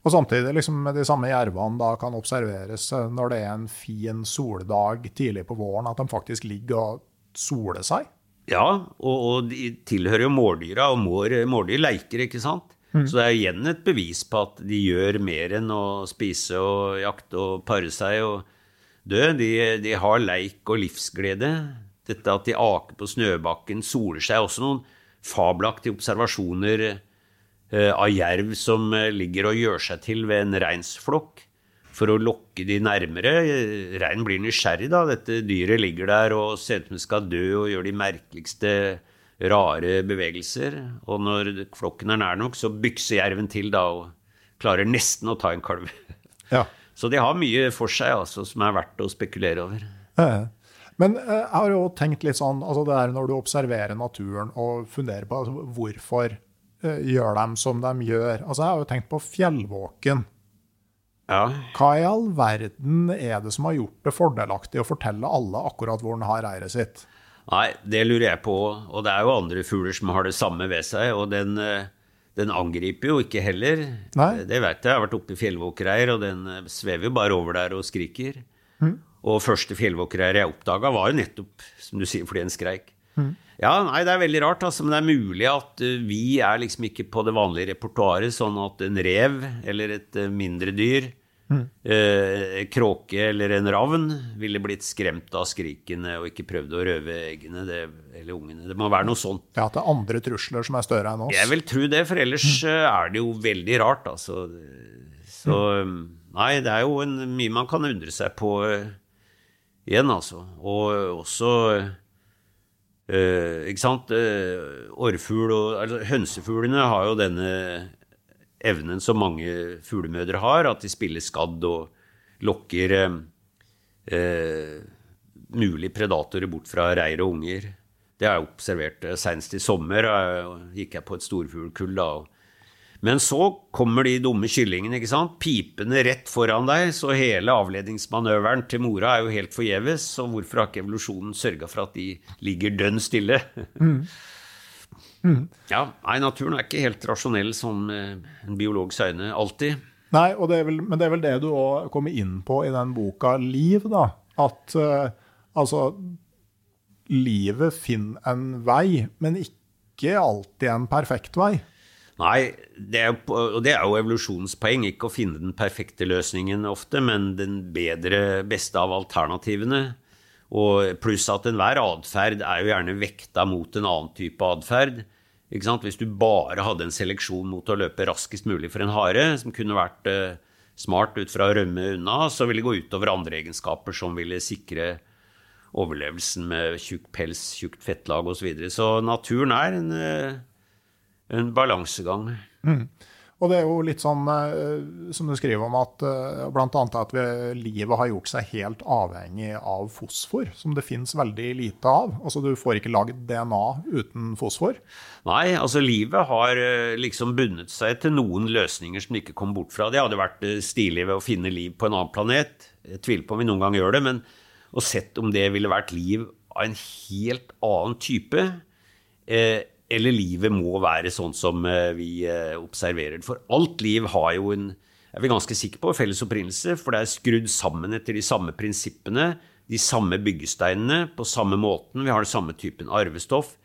Og samtidig liksom de samme jervene da kan observeres eh, når det er en fin soldag tidlig på våren, at de faktisk ligger og soler seg.
Ja, og, og de tilhører jo mårdyra, og mårdyr leker, ikke sant? Mm. Så det er igjen et bevis på at de gjør mer enn å spise og jakte og pare seg og dø. De, de har leik og livsglede. Dette at de aker på snøbakken, soler seg. Også noen fabelaktige observasjoner eh, av jerv som eh, ligger og gjør seg til ved en reinsflokk for å lokke de nærmere. Reinen blir nysgjerrig, da. Dette dyret ligger der og ser ut som det skal dø og gjør de merkeligste rare bevegelser. Og når flokken er nær nok, så bykser jerven til da og klarer nesten å ta en kalv. Ja. Så de har mye for seg altså, som er verdt å spekulere over. Ja.
Men eh, jeg har jo tenkt litt sånn, altså det er når du observerer naturen og funderer på altså, hvorfor uh, gjør de som de gjør. Altså Jeg har jo tenkt på fjellvåken. Ja. Hva i all verden er det som har gjort det fordelaktig å fortelle alle akkurat hvor den har reiret sitt?
Nei, det lurer jeg på. Og det er jo andre fugler som har det samme ved seg. Og den, eh, den angriper jo ikke heller. Nei. Det vet jeg. Jeg har vært oppe i fjellvåkereir, og den eh, svever jo bare over der og skriker. Mm. Og første fjellvåkereir jeg oppdaga, var jo nettopp, som du sier, fordi en skreik. Mm. Ja, nei, det er veldig rart, altså, men det er mulig at vi er liksom ikke på det vanlige repertoaret, sånn at en rev eller et mindre dyr, mm. uh, kråke eller en ravn, ville blitt skremt av skrikene og ikke prøvd å røve eggene det, eller ungene. Det må være noe sånt.
Ja, At det er andre trusler som er større enn oss?
Jeg vil tro det, for ellers mm. er det jo veldig rart, altså. Så mm. nei, det er jo en, mye man kan undre seg på igjen, altså. Og også Uh, ikke sant? Uh, orrfugl og altså, Hønsefuglene har jo denne evnen som mange fuglemødre har, at de spiller skadd og lokker eh, mulige predatorer bort fra reir og unger. Det har jeg observert. Senest i sommer gikk jeg på et storfuglkull da, men så kommer de dumme kyllingene, ikke sant, pipende rett foran deg, så hele avledningsmanøveren til mora er jo helt forgjeves. Så hvorfor har ikke evolusjonen sørga for at de ligger dønn stille? Mm. Mm. Ja, nei, naturen er ikke helt rasjonell som en biologs øyne alltid.
Nei, det vel, men det er vel det du òg kommer inn på i den boka Liv, da. At uh, altså Livet finner en vei, men ikke alltid en perfekt vei.
Nei, det er, og det er jo evolusjonens poeng, ikke å finne den perfekte løsningen ofte, men den bedre, beste av alternativene. Og pluss at enhver atferd er jo gjerne vekta mot en annen type atferd. Hvis du bare hadde en seleksjon mot å løpe raskest mulig for en hare, som kunne vært uh, smart ut fra å rømme unna, så ville det gå utover andre egenskaper som ville sikre overlevelsen med tjukk pels, tjukt fettlag osv. Så, videre. så naturen er en uh, en balansegang. Mm.
Og det er jo litt sånn uh, som du skriver om, at uh, bl.a. at vi, livet har gjort seg helt avhengig av fosfor, som det fins veldig lite av. Altså Du får ikke lagd DNA uten fosfor.
Nei, altså livet har uh, liksom bundet seg til noen løsninger som de ikke kom bort fra. Det hadde vært stilig ved å finne liv på en annen planet. Jeg tviler på om vi noen gang gjør det, men å sett om det ville vært liv av en helt annen type eh, eller livet må være sånn som eh, vi observerer det. For alt liv har jo en er vi ganske sikre på felles opprinnelse, for det er skrudd sammen etter de samme prinsippene, de samme byggesteinene, på samme måten. Vi har den samme typen arvestoff.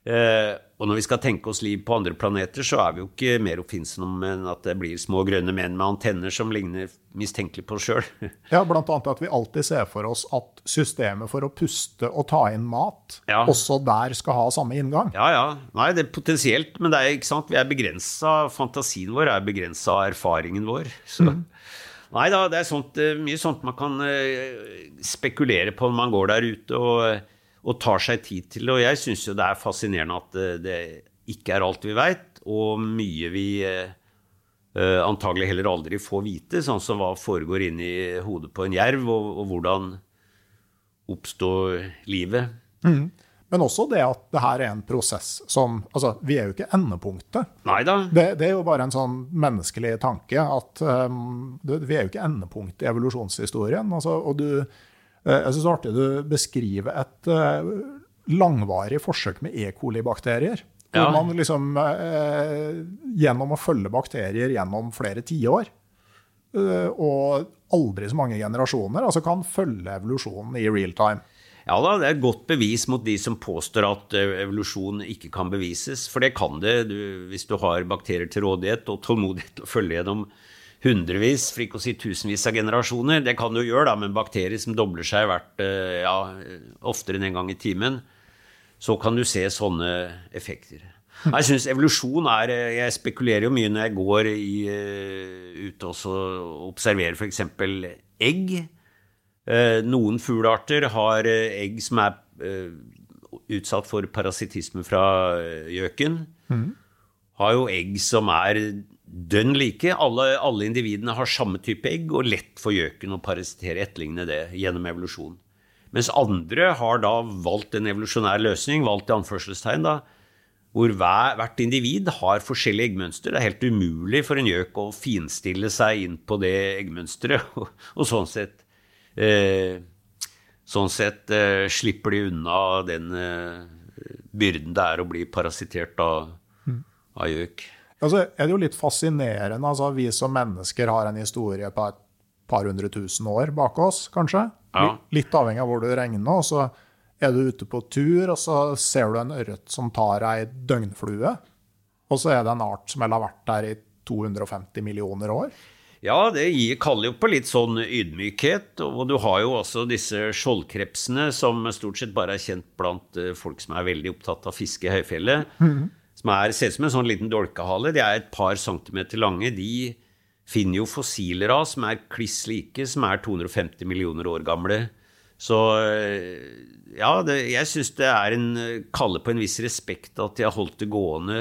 Eh, og når vi skal tenke oss liv på andre planeter, så er vi jo ikke mer oppfinnsomme enn at det blir små grønne menn med antenner som ligner mistenkelig på oss sjøl.
ja, annet at vi alltid ser for oss at systemet for å puste og ta inn mat ja. også der skal ha samme inngang.
Ja, ja. Nei, det er potensielt, men det er ikke sant. Vi er begrensa. Fantasien vår er begrensa av erfaringen vår. Så. Mm. Nei da, det er sånt, eh, mye sånt man kan eh, spekulere på når man går der ute. og og tar seg tid til det. Og jeg syns jo det er fascinerende at det, det ikke er alt vi veit, og mye vi eh, antagelig heller aldri får vite, sånn som hva foregår inni hodet på en jerv, og, og hvordan oppstår livet. Mm.
Men også det at det her er en prosess som Altså, vi er jo ikke endepunktet.
Neida.
Det, det er jo bare en sånn menneskelig tanke at um, det, vi er jo ikke endepunktet i evolusjonshistorien. Altså, og du, uh, jeg syns det er artig du beskriver et uh, langvarig forsøk med E. coli-bakterier. Hvor
Ja.
man liksom uh, gjennom å følge bakterier gjennom flere tiår, og aldri så mange generasjoner, altså kan følge evolusjonen i real time.
Ja da, det er et godt bevis mot de som påstår at eh, evolusjon ikke kan bevises. For det kan det du, hvis du har bakterier til rådighet og tålmodighet til å følge gjennom hundrevis, for ikke å si tusenvis av generasjoner. Det kan du gjøre da, med en bakterie som dobler seg hvert, eh, ja, oftere enn en gang i timen. Så kan du se sånne effekter. Jeg synes evolusjon er eh, Jeg spekulerer jo mye når jeg går i, ut og observerer f.eks. egg. Eh, Noen fuglearter har eh, egg som er eh, utsatt for parasittisme fra gjøken. Mm. Har jo egg som er dønn like. Alle, alle individene har samme type egg, og lett for gjøken å parasittere etterligne det gjennom evolusjon. Mens andre har da valgt en evolusjonær løsning, valgt i anførselstegn, da, hvor hver, hvert individ har forskjellige eggmønster. Det er helt umulig for en gjøk å finstille seg inn på det eggmønsteret, og, og sånn sett eh, Sånn sett eh, slipper de unna den eh, byrden det er å bli parasittert av, av gjøk.
Altså, er det jo litt fascinerende. Altså, vi som mennesker har en historie på et par hundre tusen år bak oss, kanskje.
Ja.
Litt, avhengig av hvor du regner. Og så er du ute på tur, og så ser du en ørret som tar ei døgnflue. Og så er det en art som har vært der i 250 millioner år.
Ja, det gir, kaller jo på litt sånn ydmykhet. Og du har jo også disse skjoldkrepsene, som stort sett bare er kjent blant eh, folk som er veldig opptatt av fiske i høyfjellet. Som er, ser ut som en sånn liten dolkehale. De er et par centimeter lange. De finner jo fossiler av som er kliss like, som er 250 millioner år gamle. Så eh, ja, det, jeg syns det er en kalle på en viss respekt at de har holdt det gående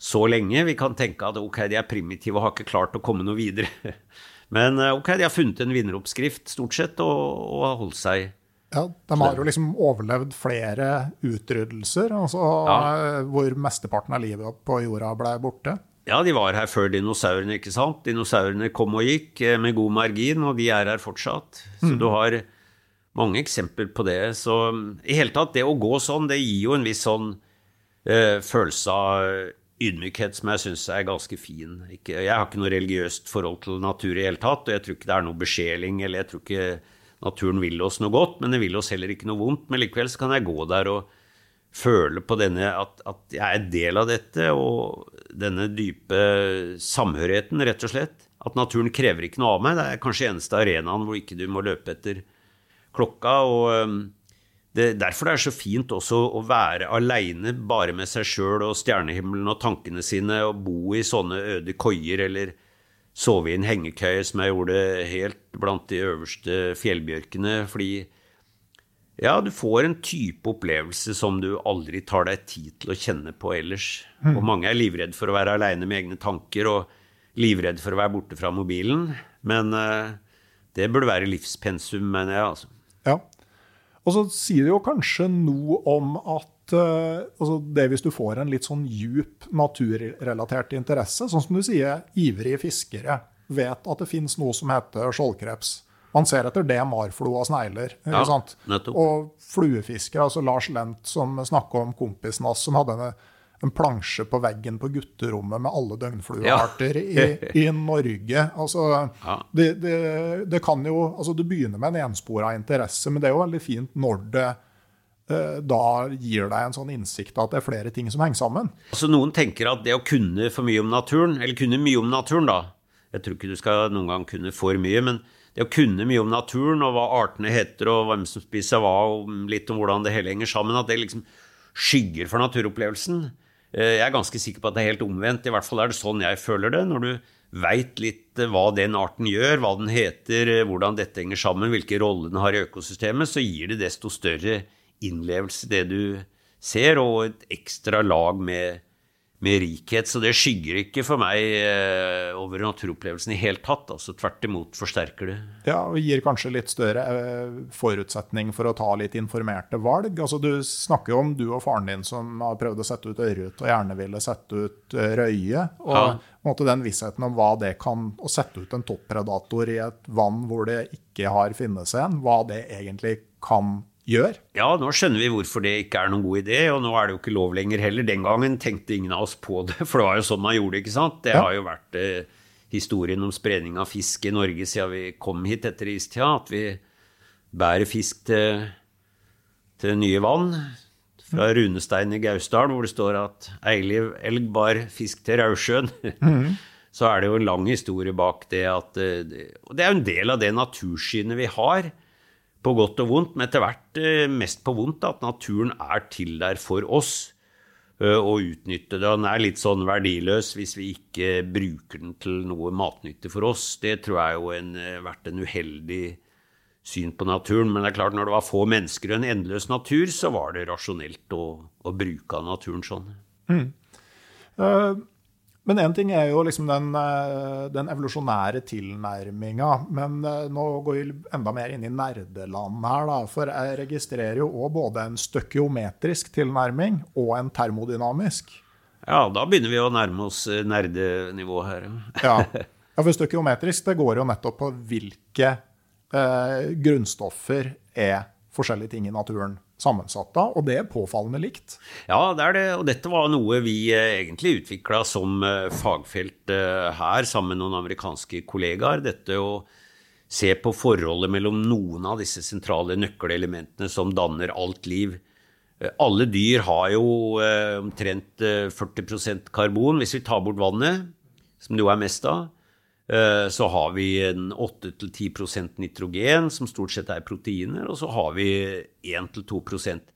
så lenge. Vi kan tenke at ok, de er primitive og har ikke klart å komme noe videre. Men eh, ok, de har funnet en vinneroppskrift stort sett og, og har holdt seg
Ja, de har jo liksom overlevd flere utryddelser, altså,
Ja.
eh, hvor mesteparten av livet på jorda ble borte.
Ja, de var her før dinosaurene, ikke sant? Dinosaurene kom og gikk eh, med god margin, og de er her fortsatt. Så du har mange eksempler på det. Så mm, i hele tatt, det å gå sånn, det gir jo en viss sånn eh, følelse av ydmykhet som jeg syns er ganske fin. Ikke, jeg har ikke noe religiøst forhold til natur i hele tatt, og jeg tror ikke det er noe besjeling, eller jeg tror ikke naturen vil oss noe godt, men den vil oss heller ikke noe vondt. Men likevel så kan jeg gå der og føle på denne at, at jeg er del av dette, og denne dype samhørigheten, rett og slett. At naturen krever ikke noe av meg. Det er kanskje eneste arenaen hvor ikke du må løpe etter klokka. og det, derfor det er så fint også å være aleine bare med seg sjøl og stjernehimmelen og tankene sine, og bo i sånne øde koier eller sove i en hengekøye, som jeg gjorde helt blant de øverste fjellbjørkene. Fordi ja, du får en type opplevelse som du aldri tar deg tid til å kjenne på ellers. Og mange er livredd for å være aleine med egne tanker og livredd for å være borte fra mobilen. Men uh, det burde være livspensum, mener jeg. altså.
Ja. Og så sier det jo kanskje noe om at altså det hvis du får en litt sånn djup naturrelatert interesse, sånn som du sier, ivrige fiskere vet at det finnes noe som heter skjoldkreps. Man ser etter det marflo og snegler.
Ja?
Og fluefiskere, altså Lars Lent som snakka om kompisen hans som hadde en, en plansje på veggen på gutterommet med alle døgnfluearter i, i Norge. Altså,
Ja.
det, det, det kan jo, altså Du begynner med en enspora interesse, men det er jo veldig fint når det eh, da gir deg en sånn innsikt at det er flere ting som henger sammen.
Altså Noen tenker at det å kunne for mye om naturen, eller kunne mye om naturen, da Jeg tror ikke du skal noen gang kunne for mye, men det å kunne mye om naturen, og hva artene heter, og hvem som spiser hva, og litt om hvordan det hele henger sammen, at det liksom skygger for naturopplevelsen. Eh, Jeg er ganske sikker på at det er helt omvendt. I hvert fall er det sånn jeg føler det. Når du veit litt eh, hva den arten gjør, hva den heter, eh, hvordan dette henger sammen, hvilke roller den har i økosystemet, så gir det desto større innlevelse det du ser, og et ekstra lag med, med rikhet. Så det skygger ikke for meg eh, over naturopplevelsen i helt tatt. altså Tvert imot forsterker det.
Ja, og gir kanskje litt større eh, forutsetning for å ta litt informerte valg. Altså Du snakker jo om du og faren din som har prøvd å sette ut ørret og gjerne ville sette ut eh, røye. og ja. måte, den vissheten om hva det kan Å sette ut en toppredator i et vann hvor det ikke har funnet seg en, hva det egentlig kan gjør.
Ja, nå skjønner vi hvorfor det ikke er noen god idé, og nå er det jo ikke lov lenger heller. Den gangen tenkte ingen av oss på det, for det var jo sånn man gjorde det, ikke sant. Det ja. har jo vært eh, historien om spredning av fisk i Norge siden vi kom hit etter istida, at vi bærer fisk til, til nye vann. Fra Runestein i Gausdal, hvor det står at Eiliv elg bar fisk til Raudsjøen. Mm. Så er det jo en lang historie bak det at eh, Og det er jo en del av det natursynet vi har på godt og vondt, men etter hvert eh, mest på vondt, at naturen er til der for oss eh, å utnytte det. Den er litt sånn verdiløs hvis vi ikke bruker den til noe matnyttig for oss. Det tror jeg jo har vært en uheldig syn på naturen. Men det er klart, når det var få mennesker og en endeløs natur, så var det rasjonelt å, å bruke naturen sånn. Mm.
Uh, men én ting er jo liksom den, eh, den evolusjonære tilnærminga. Men eh, nå går vi enda mer inn i nerdeland her, da. For jeg registrerer jo òg både en støkiometrisk tilnærming og en termodynamisk.
Ja, da begynner vi å nærme oss eh, nerdenivå her.
ja. ja, for støkiometrisk det går jo nettopp på hvilke eh, grunnstoffer er forskjellige ting i naturen sammensatt av, og det er påfallende likt.
Ja, det er det, og dette var noe vi eh, egentlig utvikla som eh, fagfelt eh, her, sammen med noen amerikanske kollegaer. Dette å se på forholdet mellom noen av disse sentrale nøkkelelementene som danner alt liv. Alle dyr har jo omtrent 40% karbon hvis vi tar bort vannet, som det jo er mest av. Eh, så har vi en 8-10% nitrogen, som stort sett er proteiner, og så har vi 1-2%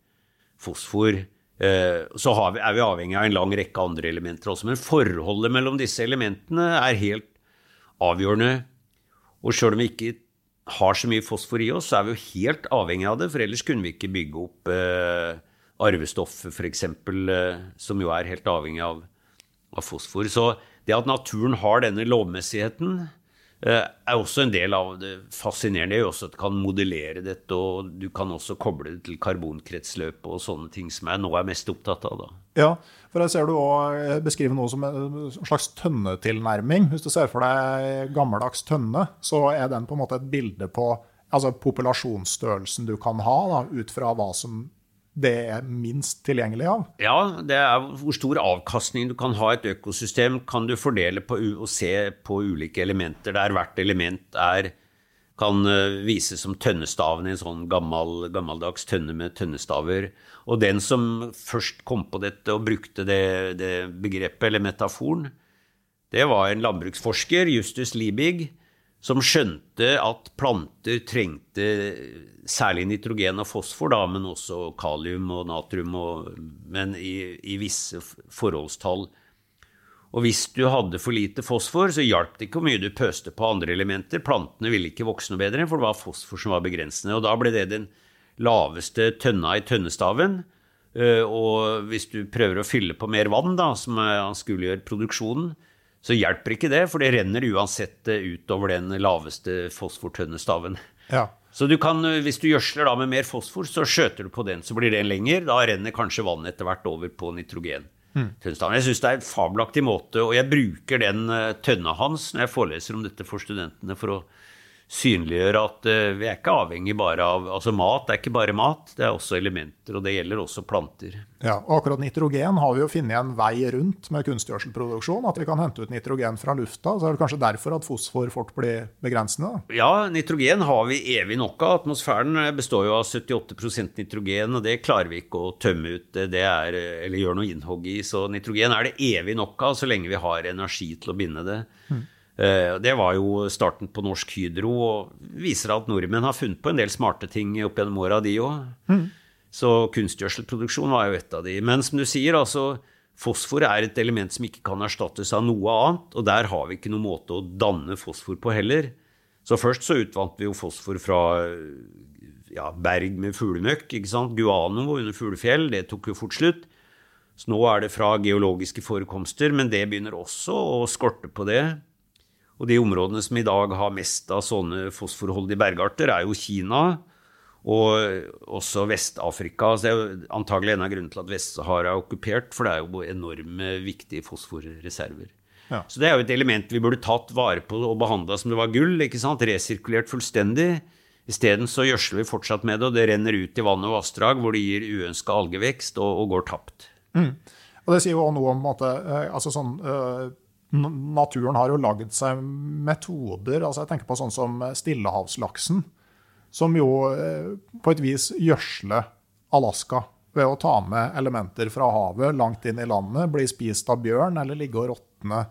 fosfor. Eh, så er vi avhengig av en lang rekke andre elementer også. Men forholdet mellom disse elementene er helt avgjørende. Og sjøl om vi ikke har så mye fosfor i oss, så er vi jo helt avhengig av det, for ellers kunne vi ikke bygge opp eh, arvestoffet, f.eks., som jo er helt avhengig av, av fosfor. Så det at naturen har denne lovmessigheten, eh, er også en del av det fascinerende. Det er jo også at du kan modellere dette, og du kan også koble det til karbonkretsløpet og sånne ting som jeg nå er mest opptatt av. da.
Ja, for jeg ser du òg eh, beskriver noe som en slags tønnetilnærming. Hvis du ser for deg gammeldags tønne, så er den på en måte et bilde på altså populasjonsstørrelsen du kan ha, da, ut fra hva som det er minst tilgjengelig av?
Ja, det er hvor stor avkastning du kan ha i et økosystem, kan du fordele på og se på ulike elementer der hvert element er kan eh, vises som tønnestaven i en sånn gammel, gammeldags tønne med tønnestaver. Og den som først kom på dette og brukte det, det begrepet, eller metaforen, det var en landbruksforsker, Justus Liebig, som skjønte at planter trengte særlig nitrogen og fosfor, da, men også kalium og natrium, og, men i, i, visse forholdstall. Og hvis du hadde for lite fosfor, så hjalp det ikke hvor mye du pøste på andre elementer. Plantene ville ikke vokse noe bedre, for det var fosfor som var begrensende. Og da ble det den laveste tønna i tønnestaven. Eh, og hvis du prøver å fylle på mer vann, da, som anskueliggjør produksjonen, så hjelper ikke det, for det renner uansett eh, utover den laveste fosfortønnestaven. Ja. Så du kan, eh, hvis du gjødsler med mer fosfor, så skjøter du på den, så blir den lenger. Da renner kanskje vannet etter hvert over på nitrogen. Mm. Jeg syns det er en fabelaktig måte, og jeg bruker den eh, tønna hans når jeg foreleser om dette for studentene, for å synliggjøre at uh, vi er ikke avhengig bare av Altså mat er ikke bare mat, det er også elementer, og det gjelder også planter.
Ja, og akkurat nitrogen har vi jo funnet en vei rundt med kunstgjødselproduksjon. At vi kan hente ut nitrogen fra lufta. Så er det kanskje derfor at fosfor fort blir begrensende?
Ja, nitrogen har vi evig nok av. Atmosfæren består jo av 78% nitrogen, og det klarer vi ikke å tømme ut det er, eller gjøre noe innhogg i. Så nitrogen er det evig nok av så lenge vi har energi til å binde det. Mm. Eh, det var jo starten på Norsk Hydro, og viser at nordmenn har funnet på en del smarte ting opp gjennom åra, de òg. Mm. Så kunstgjødselproduksjon var jo et av de. Men som du sier, altså fosfor er et element som ikke kan erstattes av noe annet, og der har vi ikke noen måte å danne fosfor på heller. Så først så utvant vi jo fosfor fra ja, berg med fuglemøkk. ikke sant? Guano under fuglefjell, det tok jo fort slutt. Så nå er det fra geologiske forekomster, men det begynner også å skorte på det. Og de områdene som i dag har mest av sånne fosforholdige bergarter, er jo Kina og også Vest-Afrika. Så det er jo antagelig en av grunnene til at Vest-Sahara er okkupert, for det er jo enorme viktige fosforreserver. Ja. Så det er jo et element vi burde tatt vare på og behandla som det var gull. ikke sant? Resirkulert fullstendig. Isteden så gjødsler vi fortsatt med det, og det renner ut i vann og vassdrag hvor det gir uønska algevekst og, og, går tapt.
Mm. Og Det sier jo også noe om at eh, altså sånn, uh, Naturen har jo lagd seg metoder. altså Jeg tenker på sånn som stillehavslaksen, som jo uh, på et vis gjødsler Alaska ved å ta med elementer fra havet langt inn i landet, bli spist av bjørn eller ligge og råtne.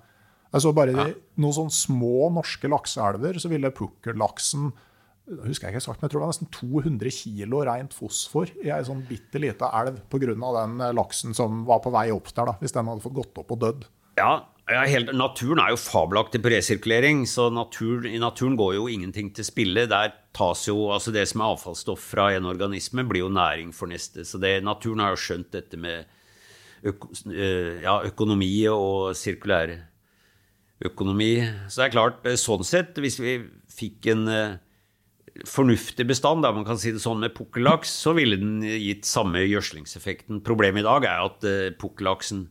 Altså bare ja. noen sånne små norske lakseelver, så ville pukkellaksen husker jeg ikke sagt, men jeg tror det var nesten 200 kilo rent fosfor i ei sånn bitte lita elv pga. den eh, laksen som var på vei opp der, da, hvis den hadde fått gått opp og dødd.
Ja, helt, Naturen er jo fabelaktig på resirkulering, så natur, i naturen går jo ingenting til spille. Der tas jo, altså Det som er avfallsstoff fra en organisme, blir jo næring for neste. Så det, naturen har jo skjønt dette med øko, eh, ja, økonomi og sirkulær økonomi. Så det er klart, eh, sånn sett, hvis vi fikk en fornuftig bestand, da man kan si det sånn, med pukkellaks, så ville den gitt samme gjødslingseffekten. Problemet i dag er at pukkellaksen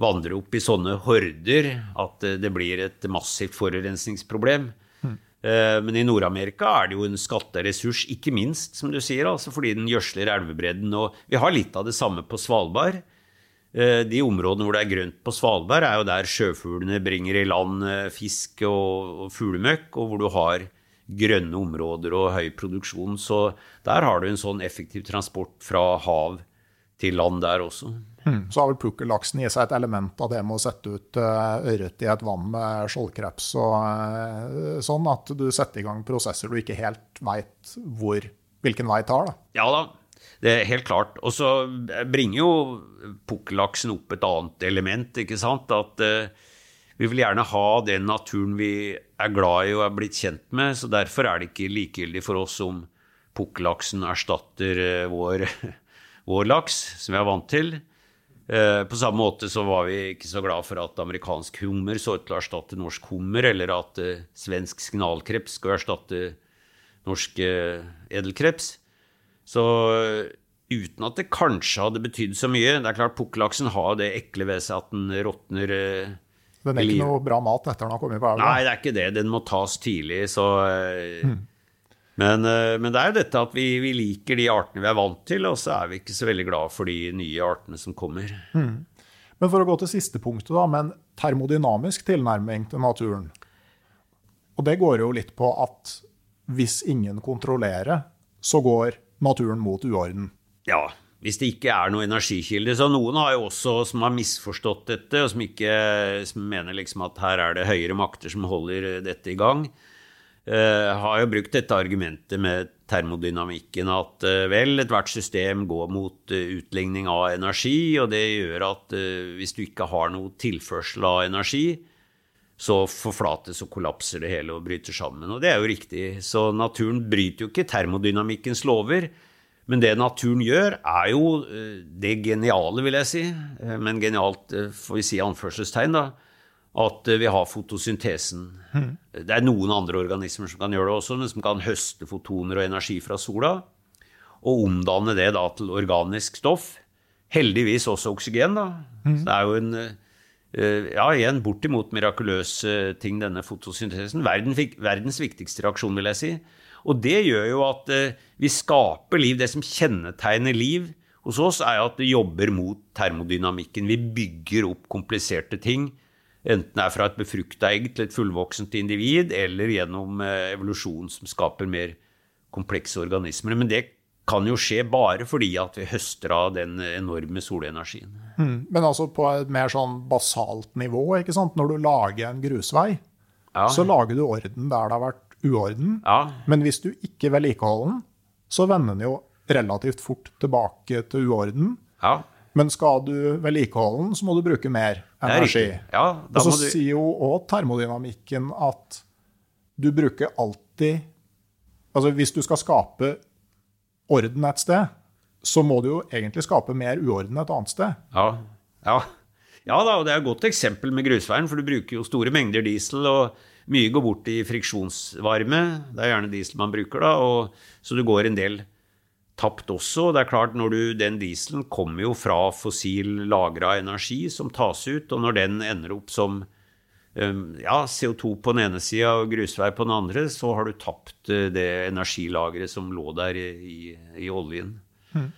vandrer opp i sånne horder at uh, det blir et massivt forurensningsproblem. Mm. Uh, men i Nord-Amerika er det jo en skatteressurs, ikke minst, som du sier, altså fordi den gjødsler elvebredden. Og vi har litt av det samme på Svalbard. De områdene hvor det er grønt på Svalbard, er jo der sjøfuglene bringer i land fisk og, og fuglemøkk, og hvor du har grønne områder og høy produksjon. Så der har du en sånn effektiv transport fra hav til land der også.
Hmm. Så har vel pukkellaksen i seg et element av det med å sette ut uh, ørret i et vann med skjoldkreps og uh, sånn, at du setter i gang prosesser du ikke helt veit hvilken vei tar. da.
Ja da, det er helt klart. Og så bringer jo pukkellaksen opp et annet element, ikke sant. At uh, vi vil gjerne ha den naturen vi er glad i og er blitt kjent med. Så derfor er det ikke likegyldig for oss om pukkellaksen erstatter uh, vår, vår, laks, som vi er vant til. Eh, på samme måte så var vi ikke så glad for at amerikansk hummer så ut til å erstatte norsk hummer, eller at uh, svensk signalkreps skal erstatte norsk uh, edelkreps. Så uh, uten at det kanskje hadde betydd så mye Det er klart Pukkellaksen har det ekle ved seg at den råtner
den er ikke noe bra mat etter den har kommet på elva?
Nei, det er ikke det. Den må tas tidlig. Så, mm. Men, eh, men, det er dette at vi, vi, liker de artene vi er vant til, og så er vi ikke så veldig glad for de nye artene som kommer. Mm.
Men for å gå til siste punktet, da, med en termodynamisk tilnærming til naturen. Og det går jo litt på at hvis ingen kontrollerer, så går naturen mot uorden.
Ja, hvis det ikke er noe energikilde. Så noen har jo også som har misforstått dette, og som, ikke, som mener liksom at her er det høyere makter som holder dette i gang, har jo brukt dette argumentet med termodynamikken at uh, vel, ethvert system går mot uh, utligning av energi, og det gjør at hvis du ikke har noe tilførsel av energi, så forflates og kollapser det hele og bryter sammen. Og det er jo riktig. Så naturen bryter jo ikke termodynamikkens lover. Men det naturen gjør, er jo eh, det geniale, vil jeg si. Eh, men genialt eh, får vi si anførselstegn, da. At vi har fotosyntesen. Mm. Det er noen andre organismer som kan gjøre det også, men som kan høste fotoner og energi fra sola. Og omdanne det da til organisk stoff. Heldigvis også oksygen, da. Mm. Så det er jo en ja, igjen bortimot mirakuløs ting, denne fotosyntesen. verdens viktigste reaksjon, vil jeg si. Og det gjør jo at eh, vi skaper liv. Det som kjennetegner liv hos oss, er at det jobber mot termodynamikken. Vi bygger opp kompliserte ting. Enten det er fra et befrukta egg til et fullvoksent individ, eller gjennom eh, evolusjon som skaper mer komplekse organismer. Men det kan jo skje bare fordi at vi høster av den enorme solenergien.
Mm, men altså på et mer sånn basalt nivå, ikke sant? når du lager en grusvei, ja. så lager du orden der det har vært uorden. Ja. Men hvis du ikke vedlikeholder den, så vender den jo relativt fort tilbake til uorden. Ja. Men skal du vedlikeholde den, så må du bruke mer energi. Ja, og så du... sier jo òg termodynamikken at du bruker alltid Altså hvis du skal skape orden et sted, så må du jo egentlig skape mer uorden et annet sted. Ja.
Ja. ja da, og det er et godt eksempel med grusveien, for du bruker jo store mengder diesel, og mye går bort i friksjonsvarme. Det er gjerne diesel man bruker, da, og, så du går en del tapt også. Det er klart, når du, Den dieselen kommer jo fra fossil lagra energi som tas ut, og når den ender opp som um, ja, CO2 på den ene sida og grusvei på den andre, så har du tapt uh, det energilageret som lå der i, i, oljen. Mm.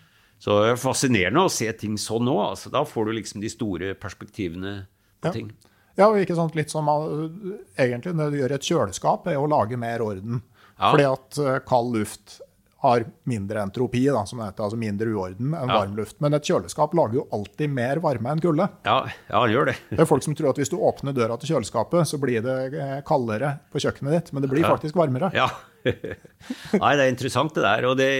Så det er fascinerende å se ting sånn nå. Altså, da får du liksom de store perspektivene på
ja.
ting.
Ja, og ikke sant, litt som egentlig når du gjør et kjøleskap, er å lage mer orden. Ja. Fordi at uh, kald luft har mindre entropi, da, som det heter, altså mindre uorden enn ja. varm luft. Men et kjøleskap lager jo alltid mer varme enn kulde.
Ja, ja, gjør det.
det er folk som tror at hvis du åpner døra til kjøleskapet, så blir det eh, kaldere på kjøkkenet ditt, men det blir faktisk varmere.
Ja. Nei, det er interessant det der. og det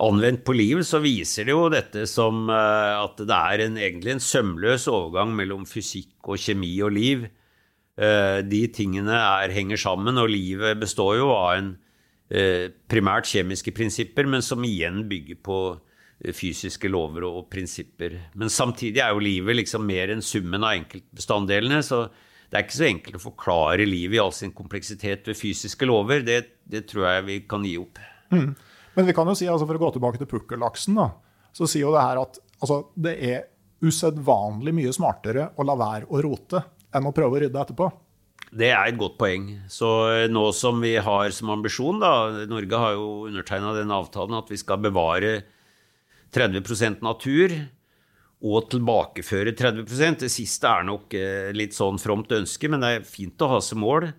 Anvendt på liv så viser det jo dette som eh, at det er en, egentlig en sømløs overgang mellom fysikk og kjemi og liv. Eh, de tingene er, henger sammen, og livet består jo av en primært kjemiske prinsipper, men som igjen bygger på eh, fysiske lover og prinsipper. Men samtidig er jo livet liksom mer enn summen av enkeltbestanddelene. Så det er ikke så enkelt å forklare livet i all sin kompleksitet ved fysiske lover. Det, det tror jeg vi kan gi opp.
Mm. Men vi kan jo si, altså for å gå tilbake til pukkellaksen, så sier jo det her at altså, det er usedvanlig mye smartere å la være å rote enn å prøve å rydde etterpå.
Det er et godt poeng. Så eh, nå som vi har som ambisjon, da Norge har jo undertegna den avtalen at vi skal bevare 30% natur og tilbakeføre 30% Det siste er nok eh, litt sånn fromt ønske, men det er fint å ha som mål.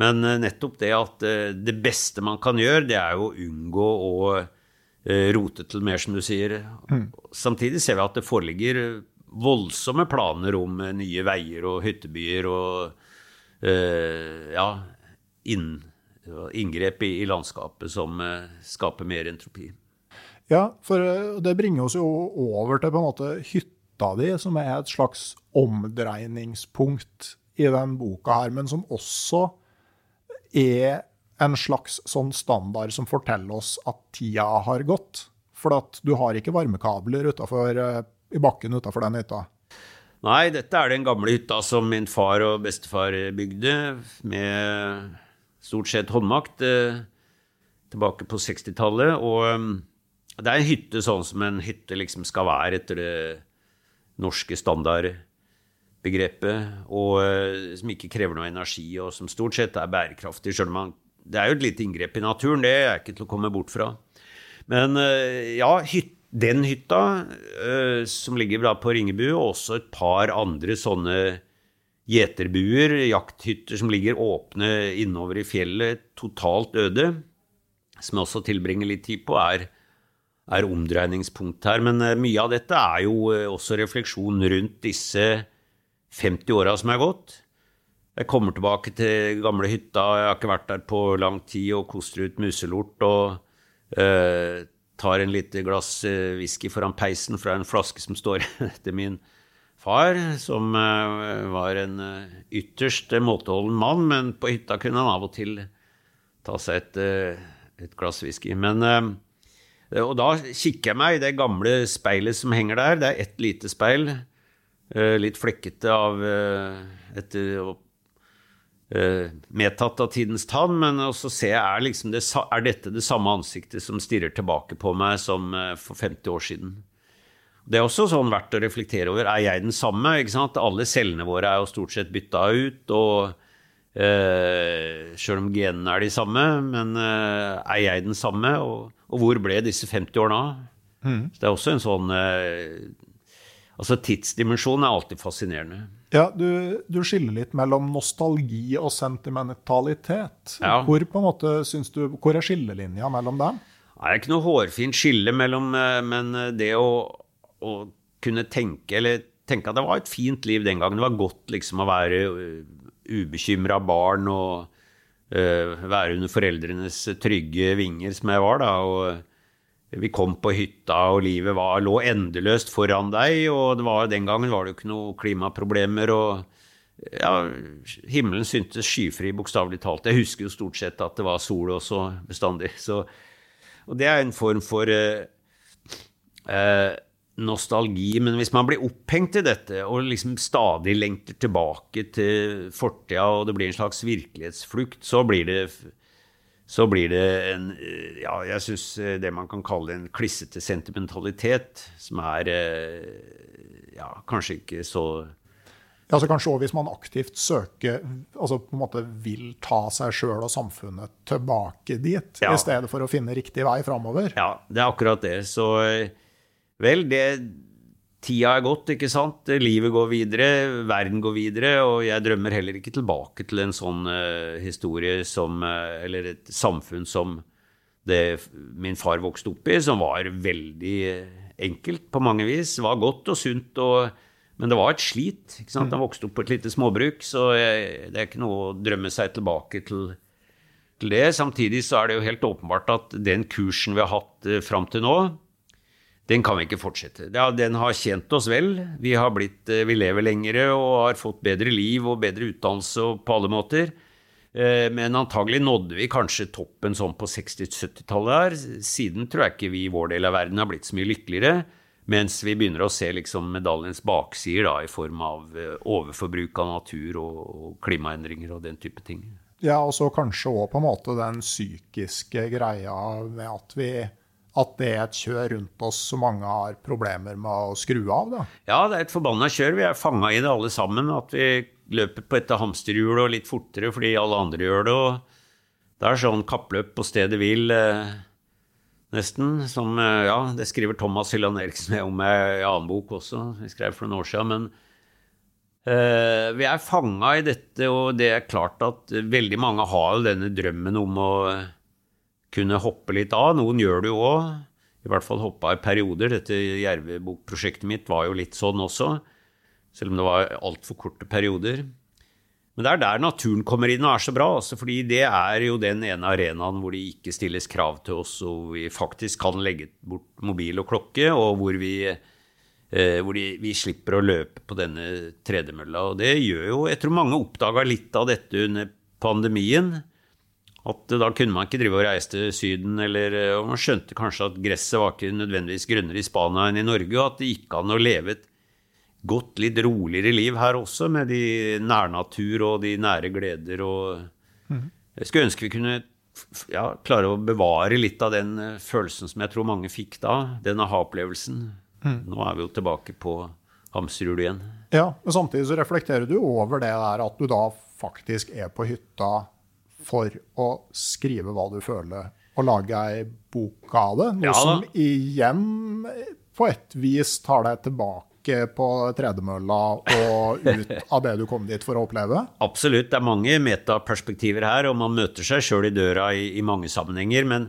Men eh, nettopp det at det beste man kan gjøre, det er jo å unngå å rote til mer, som du sier. Mm. Samtidig ser vi at det foreligger voldsomme planer om nye veier og hyttebyer og ja, inn, inngrep i, i, landskapet som eh, skaper mer entropi.
Ja, for eh, det bringer oss jo over til på en måte hytta di, som er et slags omdreiningspunkt i den boka her, men som også er en slags sånn standard som forteller oss at tida har gått. For at du har ikke varmekabler utenfor, i bakken utafor den hytta.
Nei, dette er den gamle hytta som min far og bestefar bygde, med stort sett håndmakt, eh, tilbake på 60-tallet. Og um, det er en hytte sånn som en hytte liksom skal være etter det norske standardbegrepet, og uh, som ikke krever noe energi, og som stort sett er bærekraftig. Selv om det er jo et lite inngrep i naturen, det er ikke til å komme bort fra. Men uh, ja, hytte den hytta, uh, som ligger på Ringebu, og også et par andre sånne gjeterbuer, jakthytter som ligger åpne innover i fjellet, totalt øde, som jeg også tilbringer litt tid på, er, er omdreiningspunkt her. Men uh, mye av dette er jo uh, også refleksjon rundt disse 50 åra som er gått. Jeg kommer tilbake til gamle hytta, jeg har ikke vært der på lang tid, og koster ut muselort og tar en lite glass eh, whisky foran peisen fra en flaske som står etter min far, som eh, var en eh, ytterst måteholden mann, men på hytta kunne han av og til ta seg et, et glass whisky. Men, og da kikker jeg meg i det gamle speilet som henger der. Det er ett lite speil, litt flekkete av uh, medtatt av tidens tann, men også jeg er, liksom det, er dette det samme ansiktet som stirrer tilbake på meg som uh, for 50 år siden. Det er også sånn verdt å reflektere over. Er jeg den samme? Ikke sant? Alle cellene våre er jo stort sett bytta ut. og Uh, Sjøl om genene er de samme, men uh, er jeg den samme? Og, og, hvor ble disse 50 årene av? Mm. det er også en sånn uh, Altså Tidsdimensjonen er alltid fascinerende.
Ja, du, du, skiller litt mellom nostalgi og sentimentalitet. Ja. Hvor på en måte syns du, hvor er skillelinja mellom dem?
Det er ikke noe hårfint skille mellom eh, Men eh, det å, å kunne tenke, eller tenke at det var et fint liv den gangen. Det var godt liksom å være eh, ubekymra barn og uh, være under foreldrenes trygge vinger, som jeg var da. og vi kom på hytta, og livet var, lå endeløst foran deg. Og var, den gangen var det jo ikke noe klimaproblemer. og ja, Himmelen syntes skyfri, bokstavelig talt. Jeg husker jo stort sett at det var sol også bestandig. Så, og det er en form for eh, eh, nostalgi, men hvis man blir opphengt i dette og liksom stadig lengter tilbake til fortida, og det blir en slags virkelighetsflukt, så blir det så blir det en Ja, jeg syns det man kan kalle en klissete sentimentalitet, som er ja, kanskje ikke så
ja, så Kanskje også hvis man aktivt søker, altså på en måte vil ta seg sjøl og samfunnet tilbake dit, ja. i stedet for å finne riktig vei framover.
Ja, det er akkurat det. Så vel, det Tida er gått, ikke sant. Livet går videre, verden går videre, og jeg drømmer heller ikke tilbake til en sånn uh, historie som uh, Eller et samfunn som det min far vokste opp i, som var veldig enkelt på mange vis. Var godt og sunt og men det var et slit. ikke sant? Han vokste opp på et lite småbruk, så jeg, det er ikke noe å drømme seg tilbake til, til, det. Samtidig så er det jo helt åpenbart at den kursen vi har hatt eh, fram til nå, den kan vi ikke fortsette. Ja, den har tjent oss vel. Vi, blitt, eh, vi lever lengre og har fått bedre liv og bedre utdannelse på alle måter. Eh, men antagelig nådde vi kanskje toppen sånn på 60-70-tallet her. Siden tror jeg ikke vi i vår del av verden har blitt så mye lykkeligere. Mens vi begynner å se liksom medaljens baksider da, i form av eh, overforbruk av natur og klimaendringer og den type ting.
Ja, og så kanskje òg på en måte den psykiske greia med at, vi, at det er et kjør rundt oss som mange har problemer med å skru av. da.
Ja, det er et forbanna kjør. Vi er fanga i det alle sammen. At vi løper på dette hamsterhjul og litt fortere fordi alle andre gjør det. og Det er sånn kappløp på stedet hvil. Eh, nesten. Som, eh, ja, det skriver Thomas Hylland Eriksen om i annen bok også, vi skrev for noen år siden. Men eh, vi er fanga i dette, og det er klart at veldig mange har jo denne drømmen om å kunne hoppe litt av. Noen gjør det jo òg. I hvert fall hoppa i perioder. Dette Jervebok-prosjektet mitt var jo litt sånn også. Selv om det var altfor korte perioder. Men det er der naturen kommer inn og er så bra. Altså, fordi det er jo den ene arenaen hvor det ikke stilles krav til oss, og vi faktisk kan legge bort mobil og klokke, og hvor vi, eh, hvor de, vi slipper å løpe på denne tredemølla. Og det gjør jo Jeg tror mange oppdaga litt av dette under pandemien. At da kunne man ikke drive og reise til Syden, eller og man skjønte kanskje at gresset var ikke nødvendigvis grønnere i Spania enn i Norge, og at det gikk an å leve et godt, litt roligere liv her også, med de nærnatur og de nære gleder og mm. Jeg skulle ønske vi kunne ja, klare å bevare litt av den eh, følelsen som jeg tror mange fikk da, den aha-opplevelsen. Mm. Nå er vi jo tilbake på hamsterhjulet igjen.
Ja, men samtidig så reflekterer du over det der at du da faktisk er på hytta for å skrive hva du føler, og lage ei bok av det. Noe ja, som igjen på et vis tar deg tilbake på tredemølla og ut av det du kom dit for å oppleve?
Absolutt. Det er mange metaperspektiver her, og man møter seg sjøl i døra i, i, mange sammenhenger. Men,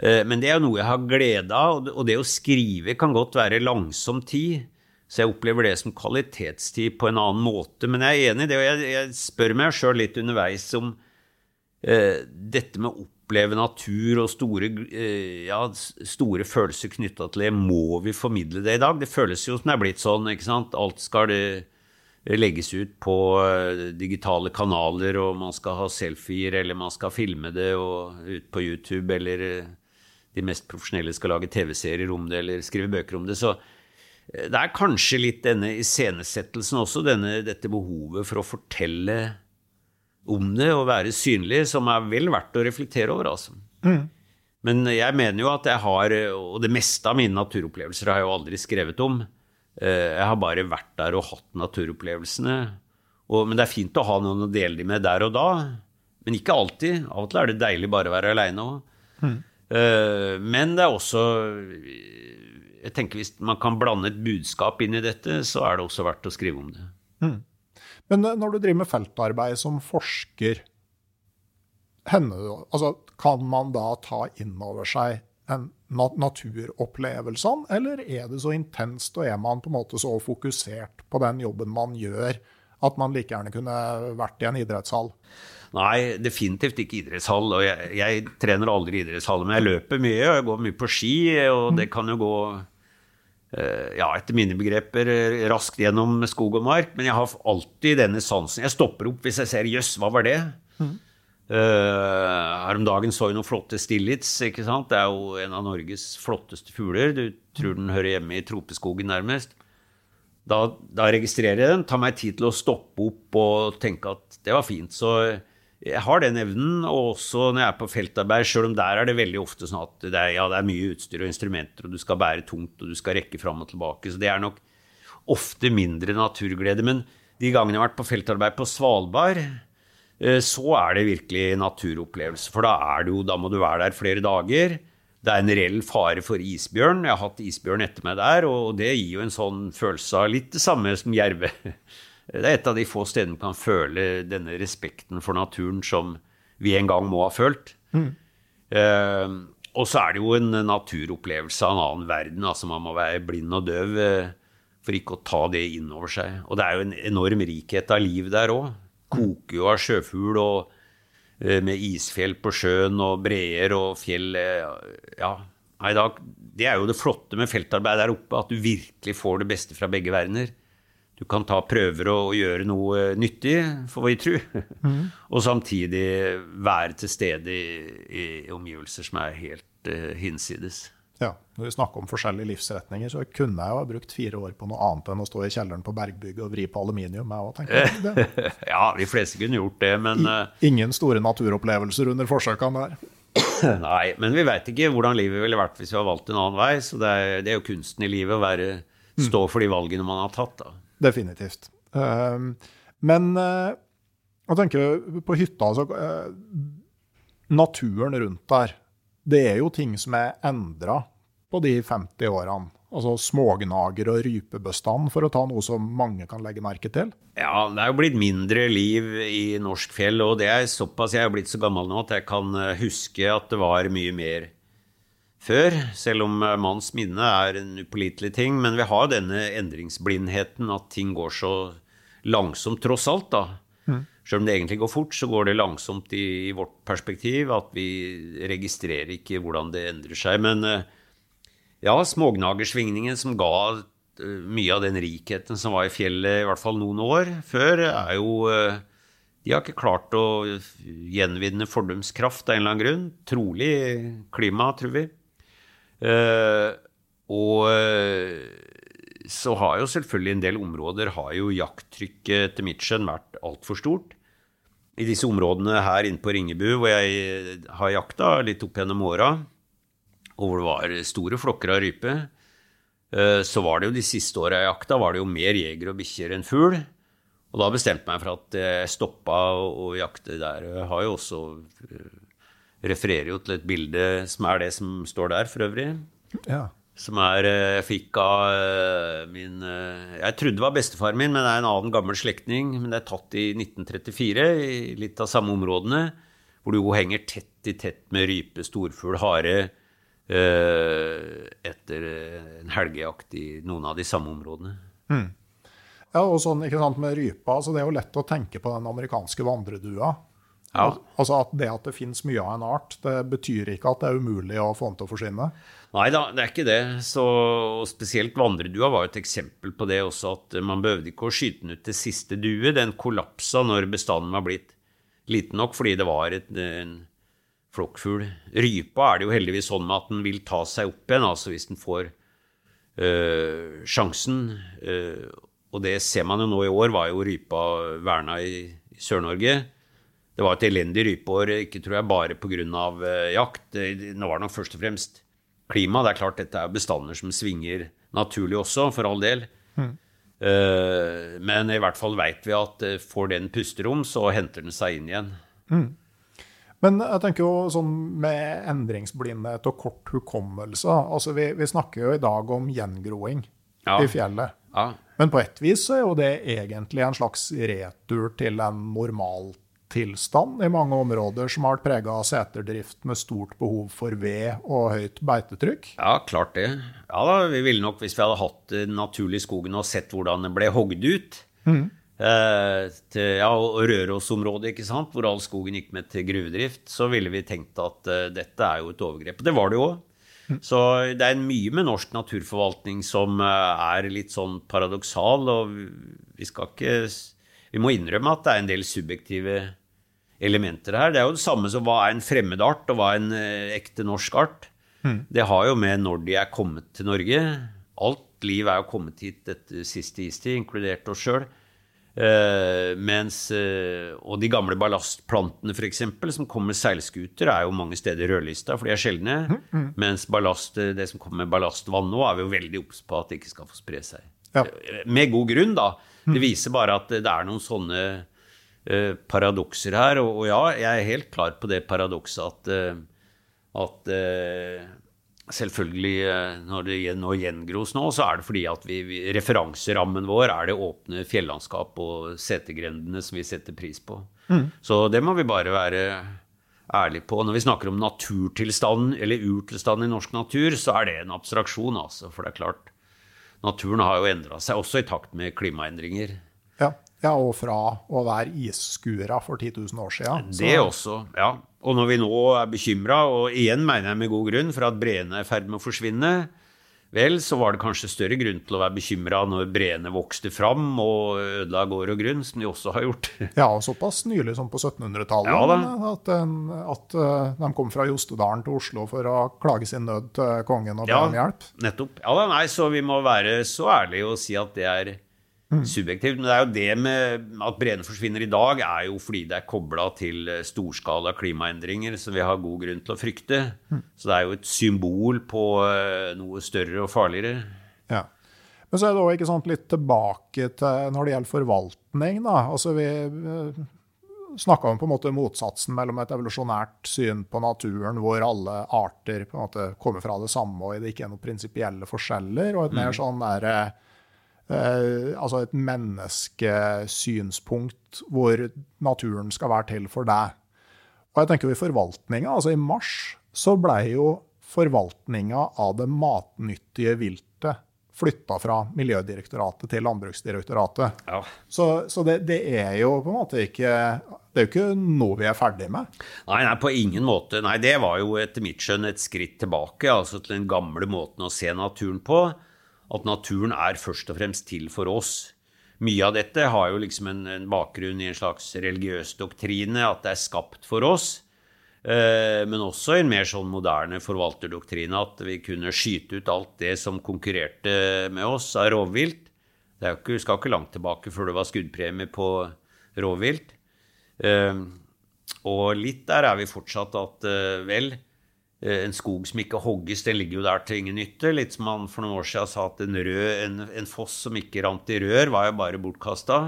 eh, men, det er jo noe jeg har glede av, og det å skrive kan godt være langsom tid. Så jeg opplever det som kvalitetstid på en annen måte. Men jeg er enig i det, og jeg, jeg spør meg sjøl litt underveis om dette med å oppleve natur og store, eh, ja, store følelser knytta til det. Må vi formidle det i dag? Det føles jo som det er blitt sånn. ikke sant? Alt skal eh, legges ut på eh, digitale kanaler, og man skal ha selfier, eller man skal filme det og ut på YouTube, eller de mest profesjonelle skal lage TV-serier om det, eller skrive bøker om det. Så det er kanskje litt denne iscenesettelsen også, denne, dette behovet for å fortelle om det og være synlig, som er vel verdt å reflektere over. altså. Mm. Men jeg mener jo at jeg har Og det meste av mine naturopplevelser har jeg jo aldri skrevet om. Eh, jeg har bare vært der og hatt naturopplevelsene. Og, men det er fint å ha noen å dele de med der og da. Men ikke alltid. Av og til er det deilig bare å være aleine òg. Mm. Eh, men det er også Jeg tenker Hvis man kan blande et budskap inn i dette, så er det også verdt å skrive om det. Mm.
Men når du driver med feltarbeid som forsker, henne, altså, kan man da ta inn over seg en naturopplevelsene, eller er det så intenst, og er man på en måte så fokusert på den jobben man gjør, at man like gjerne kunne vært i en idrettshall?
Nei, definitivt ikke idrettshall. og Jeg, jeg trener aldri i idrettshall, men jeg løper mye, og jeg går mye på ski, og det kan jo gå ja, etter mine begreper eh, raskt gjennom skog og mark. Men jeg har alltid denne sansen. Jeg stopper opp hvis jeg ser 'jøss, hva var det?' Mm. Uh, her om dagen så jeg noen flotte stillits. ikke sant? Det er jo en av Norges flotteste fugler. Du tror den hører hjemme i tropeskogen, nærmest. Da, da registrerer jeg den, tar meg tid til å stoppe opp og tenke at det var fint. Så jeg har den evnen. Og også når jeg er på feltarbeid, sjøl om der er det veldig ofte sånn at det er, ja, det er mye utstyr og instrumenter, og du skal bære tungt, og du skal rekke fram og tilbake. Så det er nok ofte mindre naturglede. Men de gangene jeg har vært på feltarbeid på Svalbard, Eh, så er det virkelig naturopplevelse. For da, jo, da må du være der flere dager. Det er en reell fare for isbjørn. Jeg har hatt isbjørn etter meg der, og det gir jo en sånn følelse av litt det samme som jerve. Det er et av de få stedene man kan føle denne respekten for naturen som vi en gang må ha følt. Mm. Eh, og så er det jo en naturopplevelse av en annen verden. altså Man må være blind og døv eh, for ikke å ta det inn over seg. Og det er jo en enorm rikhet av liv der òg koker jo av sjøfugl og eh, med isfjell på sjøen og breer og fjell eh, Ja, nei, da, det er jo det flotte med feltarbeid der oppe, at du virkelig får det beste fra begge verdener. Du kan ta prøver og, gjøre noe nyttig, får vi tro. Mm. og samtidig være til stede i, i omgivelser som er helt uh, hinsides.
Ja, Når vi snakker om forskjellige livsretninger, så kunne jeg jo ha brukt fire år på noe annet enn å stå i kjelleren på Bergbygget og vri på aluminium. Jeg også,
tenker ja, de fleste kunne gjort det, men I,
eh, Ingen store naturopplevelser under forsøkene der.
Nei, men vi veit ikke hvordan livet ville vært hvis vi hadde valgt en annen vei. Så det er, det er jo kunsten i livet å være, stå for de valgene man har tatt. Da.
Definitivt. Uh, men uh, jeg tenker på hytta altså, uh, Naturen rundt der det er jo ting som er endra på de 50 årene. Altså smågnager og rypebestand, for å ta noe som mange kan legge merke til?
Ja, det er jo blitt mindre liv i norsk fjell, og det er såpass jeg er blitt så gammel nå at jeg kan eh, huske at det var mye mer før. Selv om eh, manns minne er en upålitelig ting. Men vi har denne endringsblindheten, at ting går så langsomt tross alt, da. Selv om det egentlig går fort, så går det langsomt i, i, vårt perspektiv. At vi registrerer ikke hvordan det endrer seg. Men eh, ja, smågnagersvingningen som ga eh, mye av den rikheten som var i fjellet i hvert fall noen år før, er jo De har ikke klart å gjenvinne fordumskraft av en eller annen grunn. Trolig klima, tror vi. Og så har jo selvfølgelig en del områder har jo jakttrykket etter mitt skjønn vært altfor stort. I disse områdene her inne på Ringebu, hvor jeg har jakta litt opp gjennom åra, og hvor det var store flokker av rype, eh, så var det jo de siste åra jeg jakta, var det jo mer jeger og bikkjer enn fugl. Og da bestemte jeg meg for at jeg stoppa å jakte der. Jeg har jo også eh, refererer jo til et bilde som er det som står der, for øvrig. Ja. Som er, eh, jeg fikk av eh, min eh, Jeg trodde det var bestefaren min, men det er en annen gammel slektning. Men det er tatt i 1934, i litt av samme områdene. Hvor du jo henger tett i tett med rype, storfugl, hare. Etter en helgejakt i noen av de samme områdene. Mm.
Ja, og sånn, ikke sant, med rypa, så Det er jo lett å tenke på den amerikanske vandredua. Ja. Altså at Det at det finnes mye av en art, det betyr ikke at det er umulig å få den til å forsvinne?
Nei da, det er ikke det. Så, spesielt vandredua var et eksempel på det også, at man behøvde ikke å skyte den ut til siste due. Den kollapsa når bestanden var blitt liten nok fordi det var et, en flokkfugl. Rypa er det jo heldigvis sånn med at den vil ta seg opp igjen, altså hvis den får øh, sjansen. Øh, og det ser man jo nå i år, var jo rypa verna i, i Sør-Norge. Det var et elendig rypeår, ikke tror jeg bare pga. Uh, jakt. Nå var det nok først og fremst klima. Det er klart dette er bestander som svinger naturlig også, for all del. Mm. Uh, men i hvert fall veit vi at uh, får den pusterom, så henter den seg inn igjen. Mm.
Men jeg tenker jo sånn med endringsblindhet og kort hukommelse altså vi, vi snakker jo i dag om gjengroing ja. i fjellet. Ja. Men på et vis så er jo det egentlig en slags retur til en normalt tilstand i mange områder som har vært prega av seterdrift med stort behov for ved og høyt beitetrykk?
Ja, klart det. Ja da, Vi ville nok, hvis vi hadde hatt den naturlige skogen og sett hvordan den ble hogd ut mm. eh, til, ja, og Rørosområdet, ikke sant, hvor all skogen gikk med til gruvedrift, så ville vi tenkt at uh, dette er jo et overgrep. Og det var det jo òg. Mm. Så det er mye med norsk naturforvaltning som uh, er litt sånn paradoksal, og vi skal ikke vi må innrømme at det er en del subjektive elementer her. Det er jo det samme som hva er en fremmed art, og hva er en eh, ekte norsk art. Det har jo med når de er kommet til Norge. Alt liv er jo kommet hit etter siste istid, inkludert oss sjøl. Eh, mens, eh, og de gamle ballastplantene f.eks., som kommer med seilskuter, er jo mange steder rødlista, for de er sjeldne. Mens ballast, eh, det som kommer med ballastvann nå, er vi jo veldig obs på at det ikke skal få spre seg.
Ja.
Eh, Med god grunn, da. Det viser bare at det er noen sånne uh, paradokser her. Og, og ja, jeg er helt klar på det paradokset at, uh, at uh, selvfølgelig når det nå gjengros nå, så er det fordi at vi, vi, referanserammen vår er det åpne fjellandskap og setergrendene som vi setter pris på. Så det må vi bare være ærlige på. Når vi snakker om naturtilstanden eller urtilstanden i norsk natur, så er det en abstraksjon, altså. For det er klart, naturen har jo endra seg, også i takt med klimaendringer.
Ja, ja og fra å være isskuere for 10 000 år siden. så-
Det også, ja. Og når vi nå er bekymra, og igjen mener jeg med god grunn, for at breene er i ferd med å forsvinne, vel, så var det kanskje større grunn til å være bekymra når breene vokste fram og ødela gård og grunn, som de også har gjort.
Ja, og såpass nylig som på 1700-tallet.
Ja
at, at eh, de kom fra Jostedalen til Oslo for å klage sin nød til kongen og be
Ja.
om hjelp.
Nettopp. Ja da, nei, så vi må være så ærlige og si at det er subjektivt. Men det er jo det med at breene forsvinner i dag, er jo fordi det er kobla til eh, storskala klimaendringer som vi har god grunn til å frykte. Så det er jo et symbol på eh, noe større og farligere.
Ja. Men så er det også ikke sant, litt tilbake til når det gjelder forvaltning. Da. Altså, vi uh, snakka om på en måte motsatsen mellom et evolusjonært syn på naturen, hvor alle arter på en måte kommer fra det samme, og det ikke er noen prinsipielle forskjeller, og et mer sånn der, eh, altså et menneskesynspunkt hvor naturen skal være til for deg. Og jeg tenker jo i forvaltninga, altså i mars, så ble jo forvaltninga av det matnyttige viltet flytta fra Miljødirektoratet til Landbruksdirektoratet.
Ja.
Så, så det, det er jo på en måte ikke Det er jo ikke noe vi er ferdig med.
Nei, nei, på ingen måte. Nei, det var jo etter mitt skjønn et skritt tilbake, altså til den gamle måten å se naturen på. At naturen er først og fremst til for oss. Mye av dette har jo liksom en, en bakgrunn i en slags religiøs doktrine, at det er skapt for oss. Eh, men også en mer sånn moderne forvalterdoktrine, at vi kunne skyte ut alt det som konkurrerte med oss av rovvilt. Det ikke, skal ikke langt tilbake før det var skuddpremie på rovvilt. Eh, og litt der er vi fortsatt at eh, vel, en skog som ikke hogges, den ligger jo der til ingen nytte. Litt som han for noen år siden sa at en, rød, en, en foss som ikke rant i rør, var jo bare bortkasta.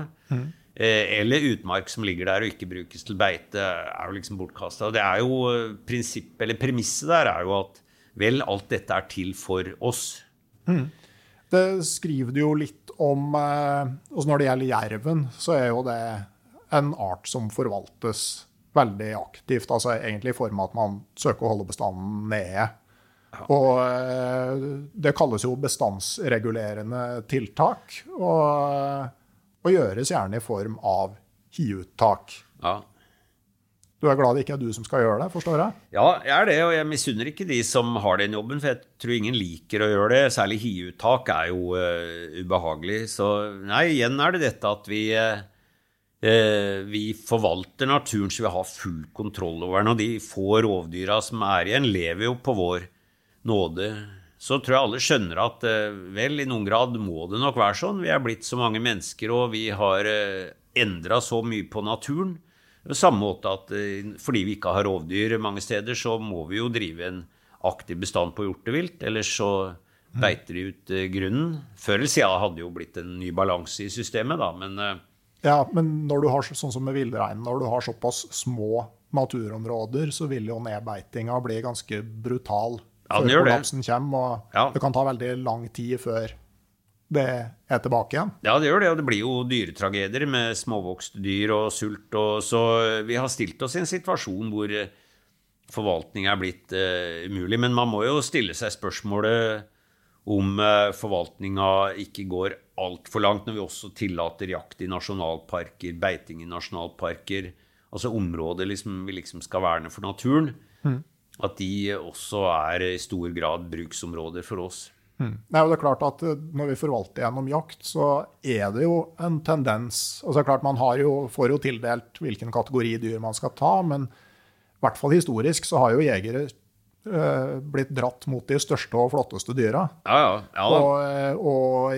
Eh, eller utmark som ligger der og ikke brukes til beite, er jo liksom bortkasta. Det er jo eh, prinsipp, eller premisset der er jo at vel, alt dette er til for oss.
Det skriver du jo litt om eh, Når det gjelder jerven, så er jo det en art som forvaltes veldig aktivt. altså Egentlig i form av at man søker å holde bestanden nede. Og eh, det kalles jo bestandsregulerende tiltak. Og, og gjøres gjerne i form av hiuttak.
Ja.
Du er glad det ikke er du som skal gjøre det, forstår jeg?
Ja, jeg er det, og jeg misunner ikke de som har den jobben, for jeg tror ingen liker å gjøre det. Særlig hiuttak er jo uh, ubehagelig. Så nei, igjen er det dette at vi eh, eh, vi forvalter naturen så vi har full kontroll over den. Og de få rovdyra som er igjen, lever jo på vår nåde. Så tror jeg alle skjønner at eh, vel, i noen grad må det nok være sånn. Vi er blitt så mange mennesker, og vi har eh, endra så mye på naturen. På samme måte at eh, fordi vi ikke har rovdyr mange steder, så må vi jo drive en aktiv bestand på hjortevilt. Ellers så beiter de ut eh, grunnen. Før eller siden hadde jo blitt en ny balanse i systemet, da, men eh,
Ja, men når du har sånn som med villreinen, når du har såpass små naturområder, så vil jo nedbeitinga bli ganske brutal
Ja,
før
gjør det.
kollapsen kommer. Og
Ja.
det kan ta veldig lang tid før det er tilbake igjen.
Ja, det gjør det, og det blir jo dyretragedier med småvokste dyr og sult. Og så vi har stilt oss i en situasjon hvor eh, forvaltning er blitt uh, umulig. Men man må jo stille seg spørsmålet om uh, forvaltninga ikke går altfor langt når vi også tillater jakt i nasjonalparker, beiting i nasjonalparker, altså områder liksom, vi liksom skal verne for naturen. At de også er i stor grad bruksområder for oss.
Mm. Nei, og det er klart at eh, Når vi forvalter gjennom jakt, så er det jo en tendens og så er det klart Man jo, får jo tildelt hvilken kategori dyr man skal ta, men i hvert fall historisk så har jo jegere uh, blitt dratt mot de største og flotteste dyra.
Ja, ja. ja
og, eh, og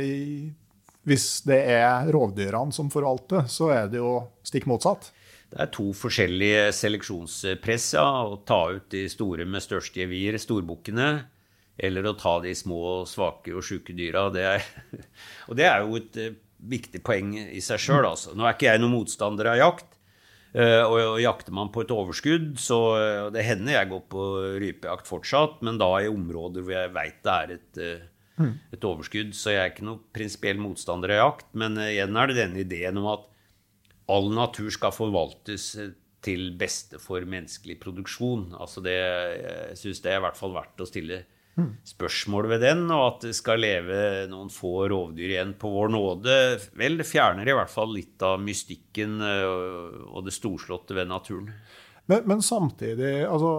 hvis det er rovdyrene som forvalter, så er det jo stikk motsatt.
Det er to forskjellige seleksjonspress. ja, Å ta ut de store med størst gevir, storbukkene eller å ta de små, svake og sjuke dyra. Det er, og det er jo et uh, viktig poeng i seg sjøl. Altså. Nå er ikke jeg noen motstander av jakt. Uh, og, jakter man på et overskudd, så uh, Det hender jeg går på rypejakt fortsatt, men da i områder hvor jeg veit det er et. Et, overskudd. Så jeg er ikke noen prinsipiell motstander av jakt. Men igjen er det denne ideen om at all natur skal forvaltes til beste for menneskelig produksjon. Altså det, jeg syns det er i hvert fall verdt å stille spørsmål ved den, og at det skal leve noen få rovdyr igjen på vår nåde, vel, det fjerner i hvert fall litt av mystikken eh, og det storslåtte ved naturen.
Men, men samtidig, altså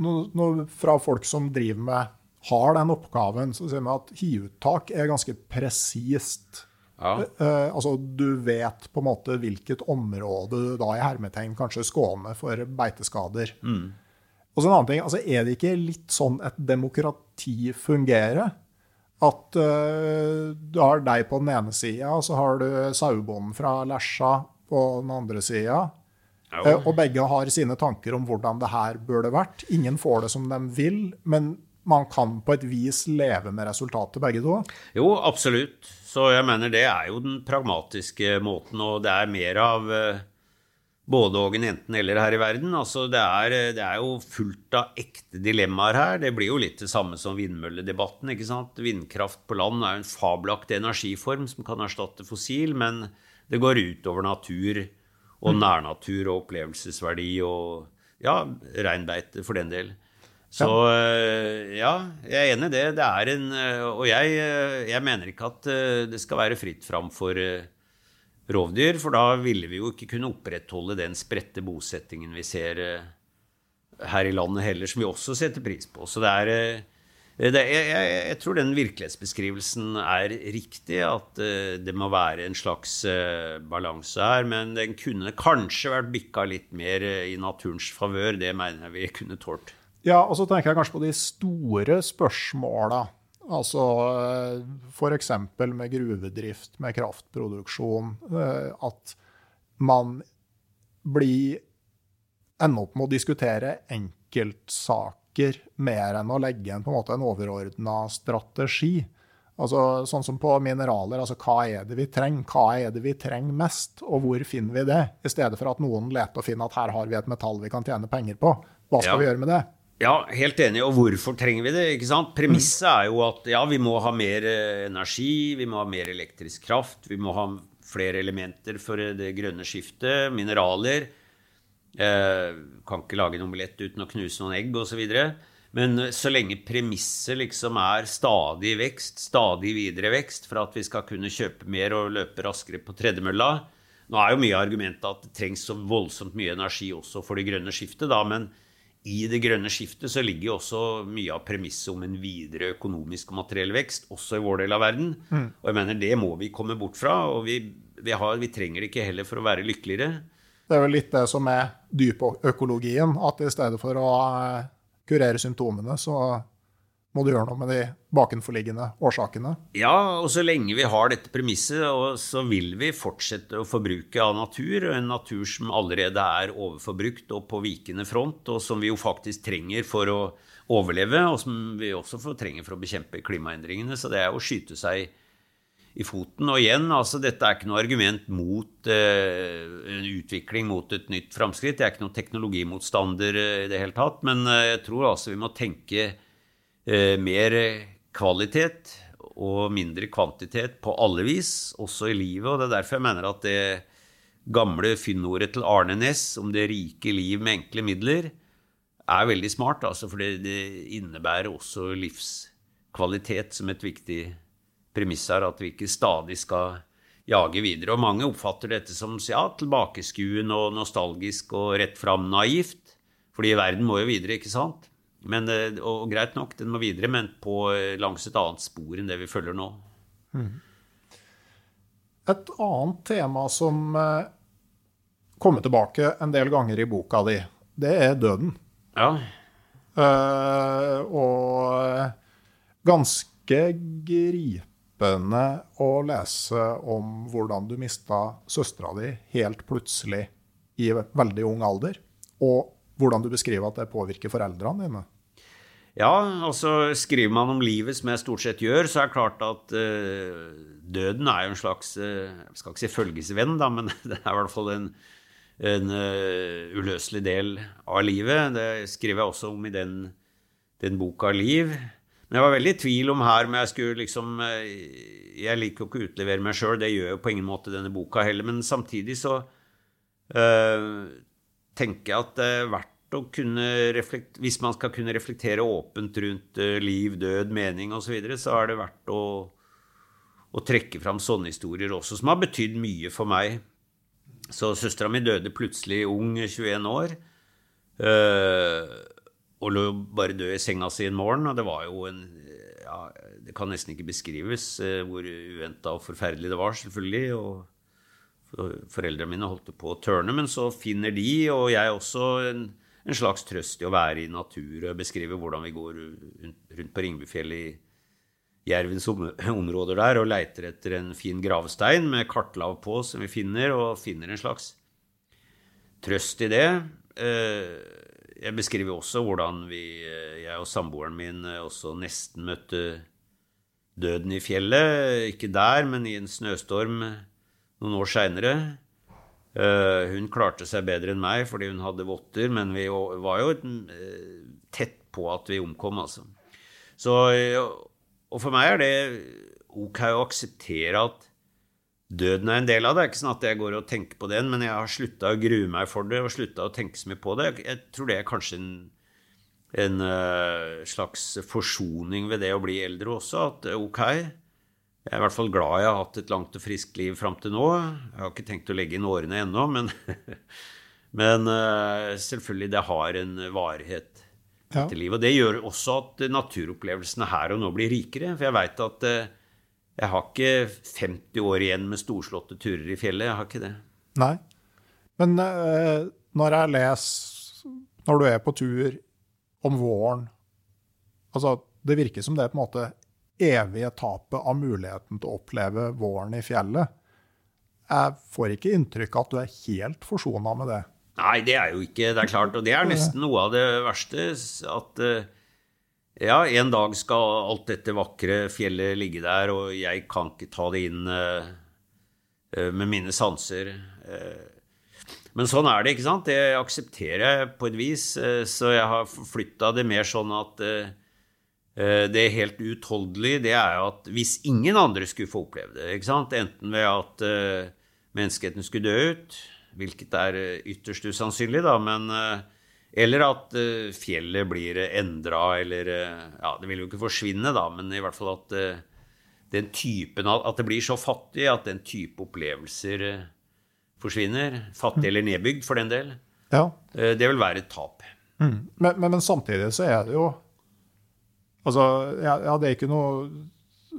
no, no, Fra folk som driver med har den oppgaven, så sier vi at hiuttak er ganske presist. Ja. Eh, altså, du vet på en måte hvilket område du da i hermetegn kanskje skåner for beiteskader. Mm. Og så en annen ting, altså Er det ikke litt sånn et demokrati fungerer? At eh, du har deg på den ene sida, og så har du sauebonden fra Lesja på den andre sida. Uh, og begge har sine tanker om hvordan det her burde vært. Ingen får det som de vil, men man kan på et vis leve med resultatet, begge to?
Jo, absolutt. Så jeg mener det er jo den pragmatiske måten, og det er mer av uh både og en enten-eller her i verden. Altså, det, er, det, er, jo fullt av ekte dilemmaer her. Det blir jo litt det samme som vindmølledebatten. ikke sant? Vindkraft på land er jo en fabelaktig energiform som kan erstatte fossil, men det går utover natur og mm. nærnatur og opplevelsesverdi og ja, reinbeite for den del. Så eh, ja, jeg er enig i det. Det er en eh, Og jeg, eh, jeg mener ikke at det skal være fritt fram for rovdyr, for da ville vi jo ikke kunne opprettholde den spredte bosettingen vi ser her i landet heller, som vi også setter pris på. Så det er, det, jeg, jeg, jeg, tror den virkelighetsbeskrivelsen er riktig, at det må være en slags balanse her. Men den kunne kanskje vært bikka litt mer i naturens favør. Det mener jeg vi kunne tålt.
Ja, og så tenker jeg kanskje på de store spørsmåla. Altså f.eks. med gruvedrift, med kraftproduksjon. Eh, at man blir ender opp med å diskutere enkeltsaker mer enn å legge en, på en, måte, en overordna strategi. Altså, sånn som på mineraler. altså Hva er det vi trenger? Hva er det vi trenger mest, og hvor finner vi det? I stedet for at noen leter og finner at her har vi et metall vi kan tjene penger på. Hva skal ja. vi gjøre med det?
Ja, helt enig. Og hvorfor trenger vi det? ikke sant? Premisset er jo at ja, vi må ha mer eh, energi, vi må ha mer elektrisk kraft, vi må ha flere elementer for det grønne skiftet, mineraler. Eh, kan ikke lage en omelett uten å knuse noen egg osv. Men eh, så lenge premisset liksom er stadig vekst, stadig videre vekst, for at vi skal kunne kjøpe mer og løpe raskere på tredemølla Nå er jo mye av argumentet at det trengs så voldsomt mye energi også for det grønne skiftet, da, men i det grønne skiftet så ligger jo også mye av premisset om en videre økonomisk og materiell vekst, også i vår del av verden. Mm. Og jeg mener det må vi komme bort fra. Og vi, vi, har, vi, trenger det ikke heller for å være lykkeligere.
Det er vel litt det som er dypøkologien, at i stedet for å eh, kurere symptomene, så må du gjøre noe med de bakenforliggende årsakene.
Ja, og så lenge vi har dette premisset, så vil vi fortsette å forbruke av natur. En natur som allerede er overforbrukt og på vikende front, og som vi jo faktisk trenger for å overleve, og som vi også trenger for å bekjempe klimaendringene. Så det er å skyte seg i foten. Og igjen, altså, dette er ikke noe argument mot eh, en utvikling mot et nytt framskritt. Jeg er ikke noen teknologimotstander eh, i det hele tatt, men eh, jeg tror altså vi må tenke mer kvalitet og mindre kvantitet på alle vis, også i livet. Og det er derfor jeg mener at det gamle finnordet til Arne Næss om det rike liv med enkle midler er veldig smart, altså, for det, innebærer også livskvalitet som et viktig premiss her, at vi ikke stadig skal jage videre. Og mange oppfatter dette som ja, tilbakeskuende og nostalgisk og rett fram naivt, fordi verden må jo videre, ikke sant? Men, og, og, greit nok, den må videre, men på eh, langs et annet spor enn det vi følger nå. Mm.
Et annet tema som eh, kommer tilbake en del ganger i boka di, det er døden.
Ja.
Uh, og ganske gripende å lese om hvordan du mista søstera di helt plutselig i veldig ung alder. Og hvordan du beskriver at det påvirker foreldrene dine.
Ja, altså skriver man om livet, som jeg stort sett gjør, så er det klart at uh, døden er jo en slags uh, Jeg skal ikke si følgesvenn, da, men det er i hvert fall en, en uh, uløselig del av livet. Det skriver jeg også om i den, den boka Liv. Men jeg var veldig i tvil om her om jeg skulle liksom Jeg liker jo ikke å utlevere meg sjøl, det gjør jo på ingen måte denne boka heller, men samtidig så tenker jeg at det er verdt å kunne Hvis man skal kunne reflektere åpent rundt uh, liv, død, mening osv., så, videre, så er det verdt å, å trekke fram sånne historier også, som har betydd mye for meg. Så søstera mi døde plutselig ung, 21 år. øh, og lå bare død i senga si en morgen. Og det var jo en ja, Det kan nesten ikke beskrives uh, hvor uventa og forferdelig det var, selvfølgelig. og Foreldrene mine holdt på å tørne, men så finner de, og jeg også, en, en slags trøst i å være i natur og beskrive hvordan vi går rundt på Ringbufjellet i Jervens områder der og leiter etter en fin gravstein med kartlav på som vi finner, og finner en slags trøst i det. Eh, jeg beskriver også hvordan vi, eh, jeg og samboeren min eh, også nesten møtte døden i fjellet. Ikke der, men i en snøstorm noen år seinere. Uh, hun klarte seg bedre enn meg fordi hun hadde votter, men vi var jo uh, tett på at vi omkom, altså. Så, uh, og for meg er det ok å akseptere at døden er en del av det. Det er ikke sånn at jeg går og tenker på den, men jeg har slutta å grue meg for det og slutta å tenke så mye på det. Jeg tror det er kanskje en, en slags forsoning ved det å bli eldre også, at ok, jeg er i hvert fall glad jeg har hatt et langt og friskt liv fram til nå. Jeg har ikke tenkt å legge inn årene ennå, men, men uh, selvfølgelig, det har en varighet ja. til livet. Og det gjør også at naturopplevelsene her og nå blir rikere. For jeg veit at uh, jeg har ikke 50 år igjen med storslåtte turer i fjellet. Jeg har ikke det.
Nei. Men uh, når jeg leser Når du er på tur om våren Altså, det virker som det er på en måte evige tapet av muligheten til å oppleve våren i fjellet. Jeg får ikke inntrykk av at du er helt forsona med det.
Nei, det er jo ikke Det er klart, og det er nesten noe av det verste. At eh, ja, en dag skal alt dette vakre fjellet ligge der, og jeg kan ikke ta det inn uh, med mine sanser. Men sånn er det, ikke sant? Det aksepterer jeg på et vis. Så jeg har flytta det mer sånn at Eh, er helt uutholdelige det er at hvis ingen andre skulle få oppleve det, enten ved at uh, menneskeheten skulle dø ut, hvilket er eh, ytterst usannsynlig, da, men Eller at fjellet blir endra, eller Ja, det vil jo ikke forsvinne, da, men i hvert fall at den typen At det blir så fattig at den type opplevelser forsvinner. Fattig eller nedbygd, for den del.
Ja.
det vil være et tap.
Mm. Men, men, men samtidig så er det jo Altså, ja, ja, det er ikke noe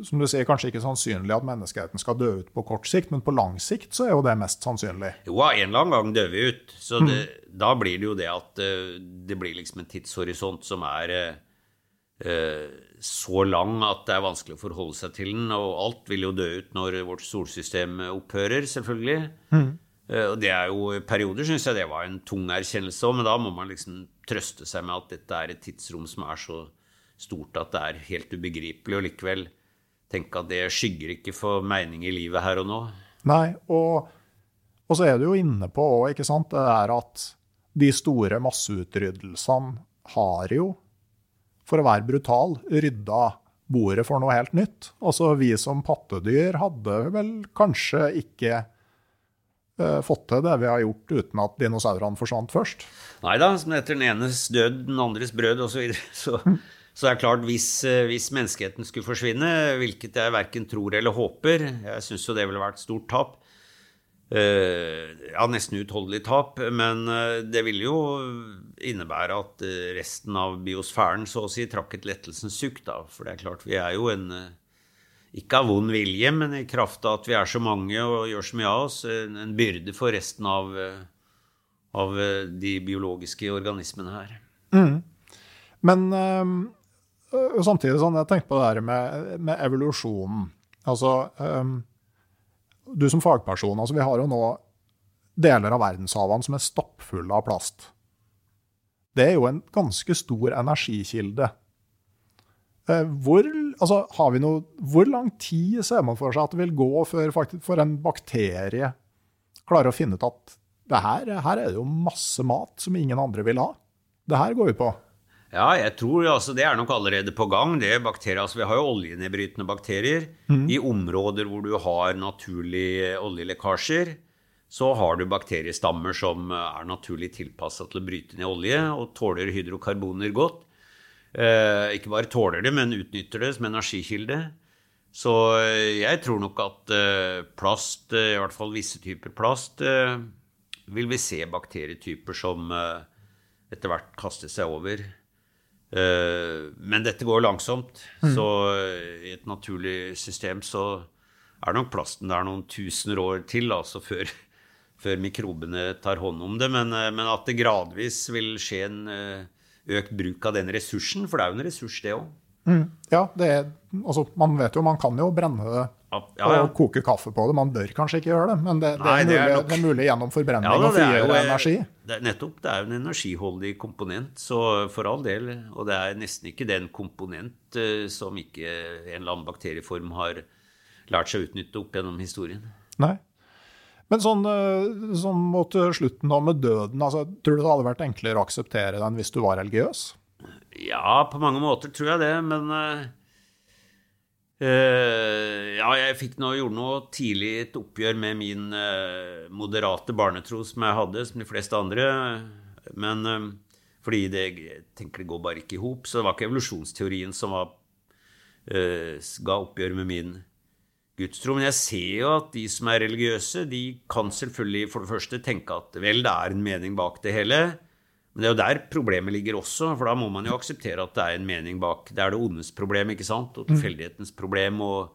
som du sier, kanskje ikke sannsynlig at menneskeheten skal dø ut på kort sikt, men på lang sikt så er jo det mest sannsynlig.
Jo, en eller annen gang dør vi ut. Så det, mm. da blir det jo det at uh, det blir liksom en tidshorisont som er uh, så lang at det er vanskelig å forholde seg til den. Og alt vil jo dø ut når vårt solsystem opphører, selvfølgelig. Mm. Og det er jo perioder syns jeg det var en tung erkjennelse òg, men da må man liksom trøste seg med at dette er et tidsrom som er så stort at det er helt ubegripelig, og likevel tenke at det skygger ikke for mening i livet her og nå.
Nei, og, og så er du jo inne på òg, ikke sant, det er at de store masseutryddelsene har jo, for å være brutal, rydda bordet for noe helt nytt. Altså, vi som pattedyr hadde vel kanskje ikke uh, fått til det vi har gjort uten at dinosaurene forsvant først.
Nei da, som etter den enes død, den andres brød osv. Så, videre, så. Så det er klart, hvis, eh, hvis menneskeheten skulle forsvinne, hvilket jeg verken tror eller håper Jeg syns jo det ville vært et stort tap. ja, nesten utholdelig tap. Men det ville jo innebære at resten av biosfæren så å si trakk et lettelsens sukk, da. For det er klart, vi er jo en ikke av vond vilje, men i kraft av at vi er så mange og gjør så mye av oss, en byrde for resten av, av de biologiske organismene her.
Mm. Men øh, samtidig sånn, jeg tenkte på det her med, med evolusjonen. Altså, um, du som fagperson, altså vi har jo nå deler av verdenshavene som er stappfulle av plast. Det er jo en ganske stor energikilde. Hvor, altså, noe, hvor, lang tid ser man for seg at det vil gå før faktisk, for en bakterie klarer å finne ut at det her, her er det jo masse mat som ingen andre vil ha? Det her går vi på.
Ja, jeg tror altså, det er nok allerede på gang. det er bakterier, altså Vi har jo oljenedbrytende bakterier. Mm. I områder hvor du har naturlige oljelekkasjer, så har du bakteriestammer som er naturlig tilpassa til å bryte ned olje og tåler hydrokarboner godt. Eh, ikke bare tåler det, men utnytter det som energikilde. Så eh, jeg tror nok at eh, plast, eh, i hvert fall visse typer plast, eh, vil vi se bakterietyper som eh, etter hvert kaster seg over. Men dette går langsomt, mm. så i et naturlig system så er nok plasten der noen tusener år til altså før, før mikrobene tar hånd om det. Men, men at det gradvis vil skje en økt bruk av den ressursen, for det er jo en ressurs, det òg.
Mm. Ja, det er, altså, man vet jo man kan jo brenne det ja, ja, ja. og koke kaffe på det. Man bør kanskje ikke gjøre det, men det, det, Nei, er, mulig, det, er, det er, mulig, gjennom forbrenning å frigjøre energi.
Det er, nettopp. Det er jo en energiholdig komponent, så for all del. Og det er nesten ikke den komponent uh, som ikke en eller annen bakterieform har lært seg å utnytte opp gjennom historien.
Nei. Men sånn, eh, sånn mot slutten nå med døden, altså, tror du det hadde vært enklere å akseptere den hvis du var religiøs?
Ja, på mange måter tror jeg det, men uh, Ja, jeg fikk noe, gjorde noe tidlig et oppgjør med min uh, moderate barnetro som jeg hadde, som de fleste andre. Men uh, fordi det, jeg tenker det går bare ikke i hop. Så det var ikke evolusjonsteorien som var, ga oppgjør med min gudstro. Men jeg ser jo at de som er religiøse, de kan selvfølgelig for det første tenke at vel, det er en mening bak det hele. Men det er jo der problemet ligger også, for da må man jo akseptere at det er en mening bak. Det er det ondes problem, ikke sant? Og tilfeldighetens problem. og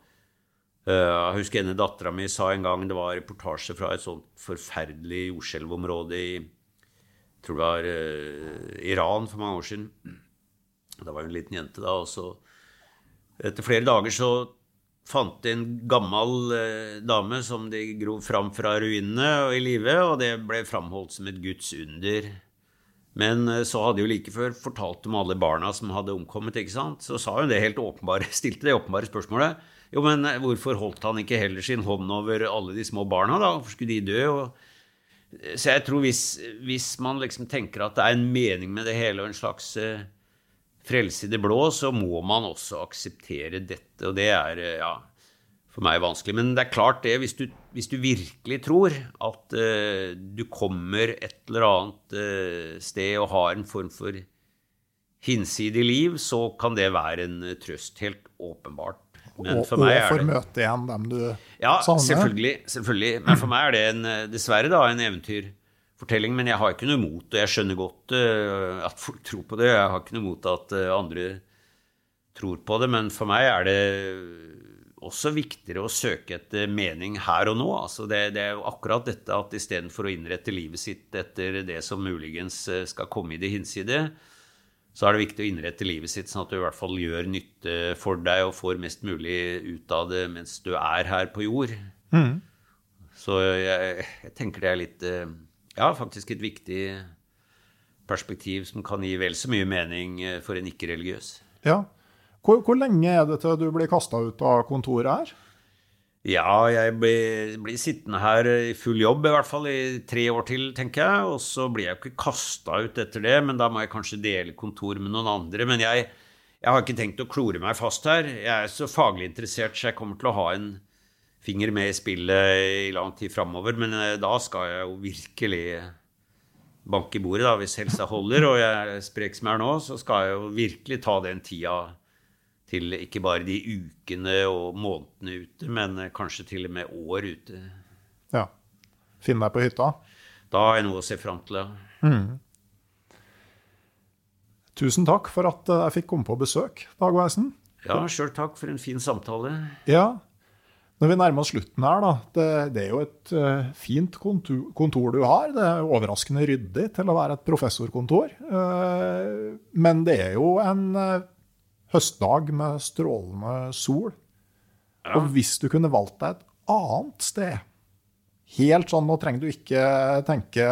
uh, Jeg husker ene dattera mi sa en gang det var reportasje fra et sånt forferdelig jordskjelvområde i jeg tror det var uh, Iran for mange år siden. Da var hun en liten jente, da. Og så etter flere dager så fant de en gammel eh, dame som de grov fram fra ruinene og i live, og det ble framholdt som et Guds under. Men eh, så hadde jo like før fortalt om alle barna som hadde omkommet. ikke sant? Så sa hun det helt åpenbare, stilte det åpenbare spørsmålet. Jo, men eh, hvorfor holdt han ikke heller sin hånd over alle de små barna, da? Hvorfor skulle de dø? Og... Så jeg tror hvis, hvis, man liksom tenker at det er en mening med det hele, og en slags frelse i det blå, så må man også akseptere dette. Og det er eh, ja, for meg vanskelig. Men det er klart det, hvis du, hvis du virkelig tror at uh, du kommer et eller annet uh, sted og har en form for hinsidig liv, så kan det være en trøst. Helt åpenbart.
Men for og, meg er det, møte igjen dem du
ja, savner? Selvfølgelig, selvfølgelig. Men for meg er det en, dessverre da, en eventyrfortelling. men jeg har ikke noe imot det. Jeg skjønner godt uh, at folk tror på det. Jeg har ikke noe imot at andre tror på det, men for meg er det også viktigere å søke etter mening her og nå. Altså det, det, er jo akkurat dette at istedenfor å innrette livet sitt etter det som muligens eh, skal komme i det hinside, så er det viktig å innrette livet sitt sånn at du i hvert fall gjør nytte for deg og får mest mulig ut av det mens du er her på jord. Mm. Så jeg, jeg, tenker det er litt ja, faktisk et viktig perspektiv som kan gi vel så mye mening eh, for en ikke-religiøs.
Ja. Hvor, hvor, lenge er det til du blir kasta ut av kontoret her?
Ja, jeg blir, blir, sittende her i full jobb, i hvert fall i tre år til, tenker jeg. Og så blir jeg jo ikke kasta ut etter det, men da må jeg kanskje dele kontor med noen andre. Men jeg, jeg har ikke tenkt å klore meg fast her. Jeg er så faglig interessert, så jeg kommer til å ha en finger med i spillet i lang tid framover. Men eh, da skal jeg jo virkelig banke i bordet, da, hvis helsa holder. Og jeg er sprek som jeg er nå, så skal jeg jo virkelig ta den tida til ikke bare de ukene og månedene ute, men eh, kanskje til og med år ute.
Ja. finne deg på hytta.
Da har jeg noe å se fram til, ja.
Tusen takk for at eh, jeg fikk komme på besøk, Dag Weisen.
Ja, sjøl takk for en fin samtale.
Ja, når vi nærmer oss slutten her, da. Det, det er jo et uh, fint kontor, kontor, du har. Det er overraskende ryddig til å være et professorkontor. Uh, men det er jo en uh, høstdag med strålende sol. Ja. Og hvis du kunne valgt deg et annet sted Helt sånn, Nå trenger du ikke tenke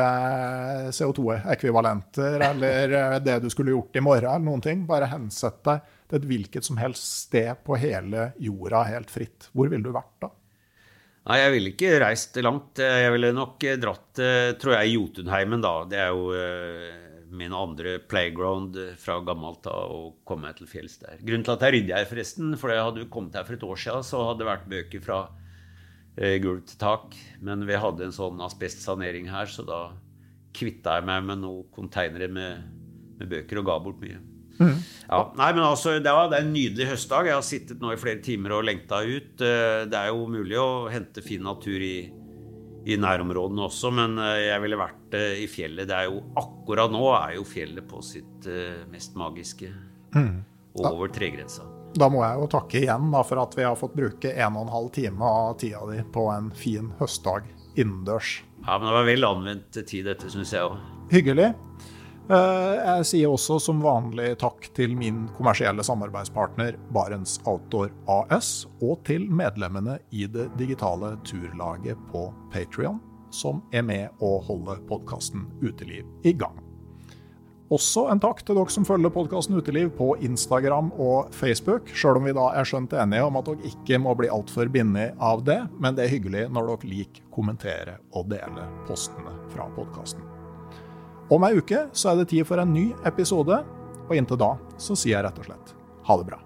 CO2-ekvivalenter eller det du skulle gjort i morgen, eller noen ting. Bare hensett deg til et hvilket som helst sted på hele jorda helt fritt. Hvor ville du vært da?
Nei, Jeg ville ikke reist langt. Jeg ville nok dratt, tror jeg, Jotunheimen, da. Det er jo uh, min andre playground fra gammelt av å komme meg til fjells der. Grunnen til at jeg rydder her, forresten, for jeg hadde jo kommet her for et år siden, så hadde det vært bøker fra eh, gulv til tak. Men vi hadde en sånn asbestsanering her, så da kvitta jeg meg med noen konteinere med, med bøker og ga bort mye. Mm. Ja, nei, men altså, det, var, det er en nydelig høstdag. Jeg har sittet nå i flere timer og lengta ut. Eh, det er jo mulig å hente fin natur i, i nærområdene også, men eh, jeg ville vært eh, i fjellet. Det er jo Akkurat nå er jo fjellet på sitt mest magiske. Mm. Over tregrensa.
Da må jeg jo takke igjen da, for at vi har fått bruke en og en halv time av tida di på en fin høstdag innendørs.
Ja, men det var vel anvendt tid, dette, syns jeg òg.
Hyggelig. Eh, jeg sier også som vanlig takk til min kommersielle samarbeidspartner Barents Outdoor AS, og til medlemmene i det digitale turlaget på Patrion, som er med å holde podkasten Uteliv i gang. Også en takk til dere som følger podkasten Uteliv på Instagram og Facebook, sjøl om vi da er skjønt enige om at dere ikke må bli altfor bindet av det, men det er hyggelig når dere liker, kommentere og dele postene fra podkasten. Om ei uke så er det tid for en ny episode, og inntil da så sier jeg rett og slett ha det bra.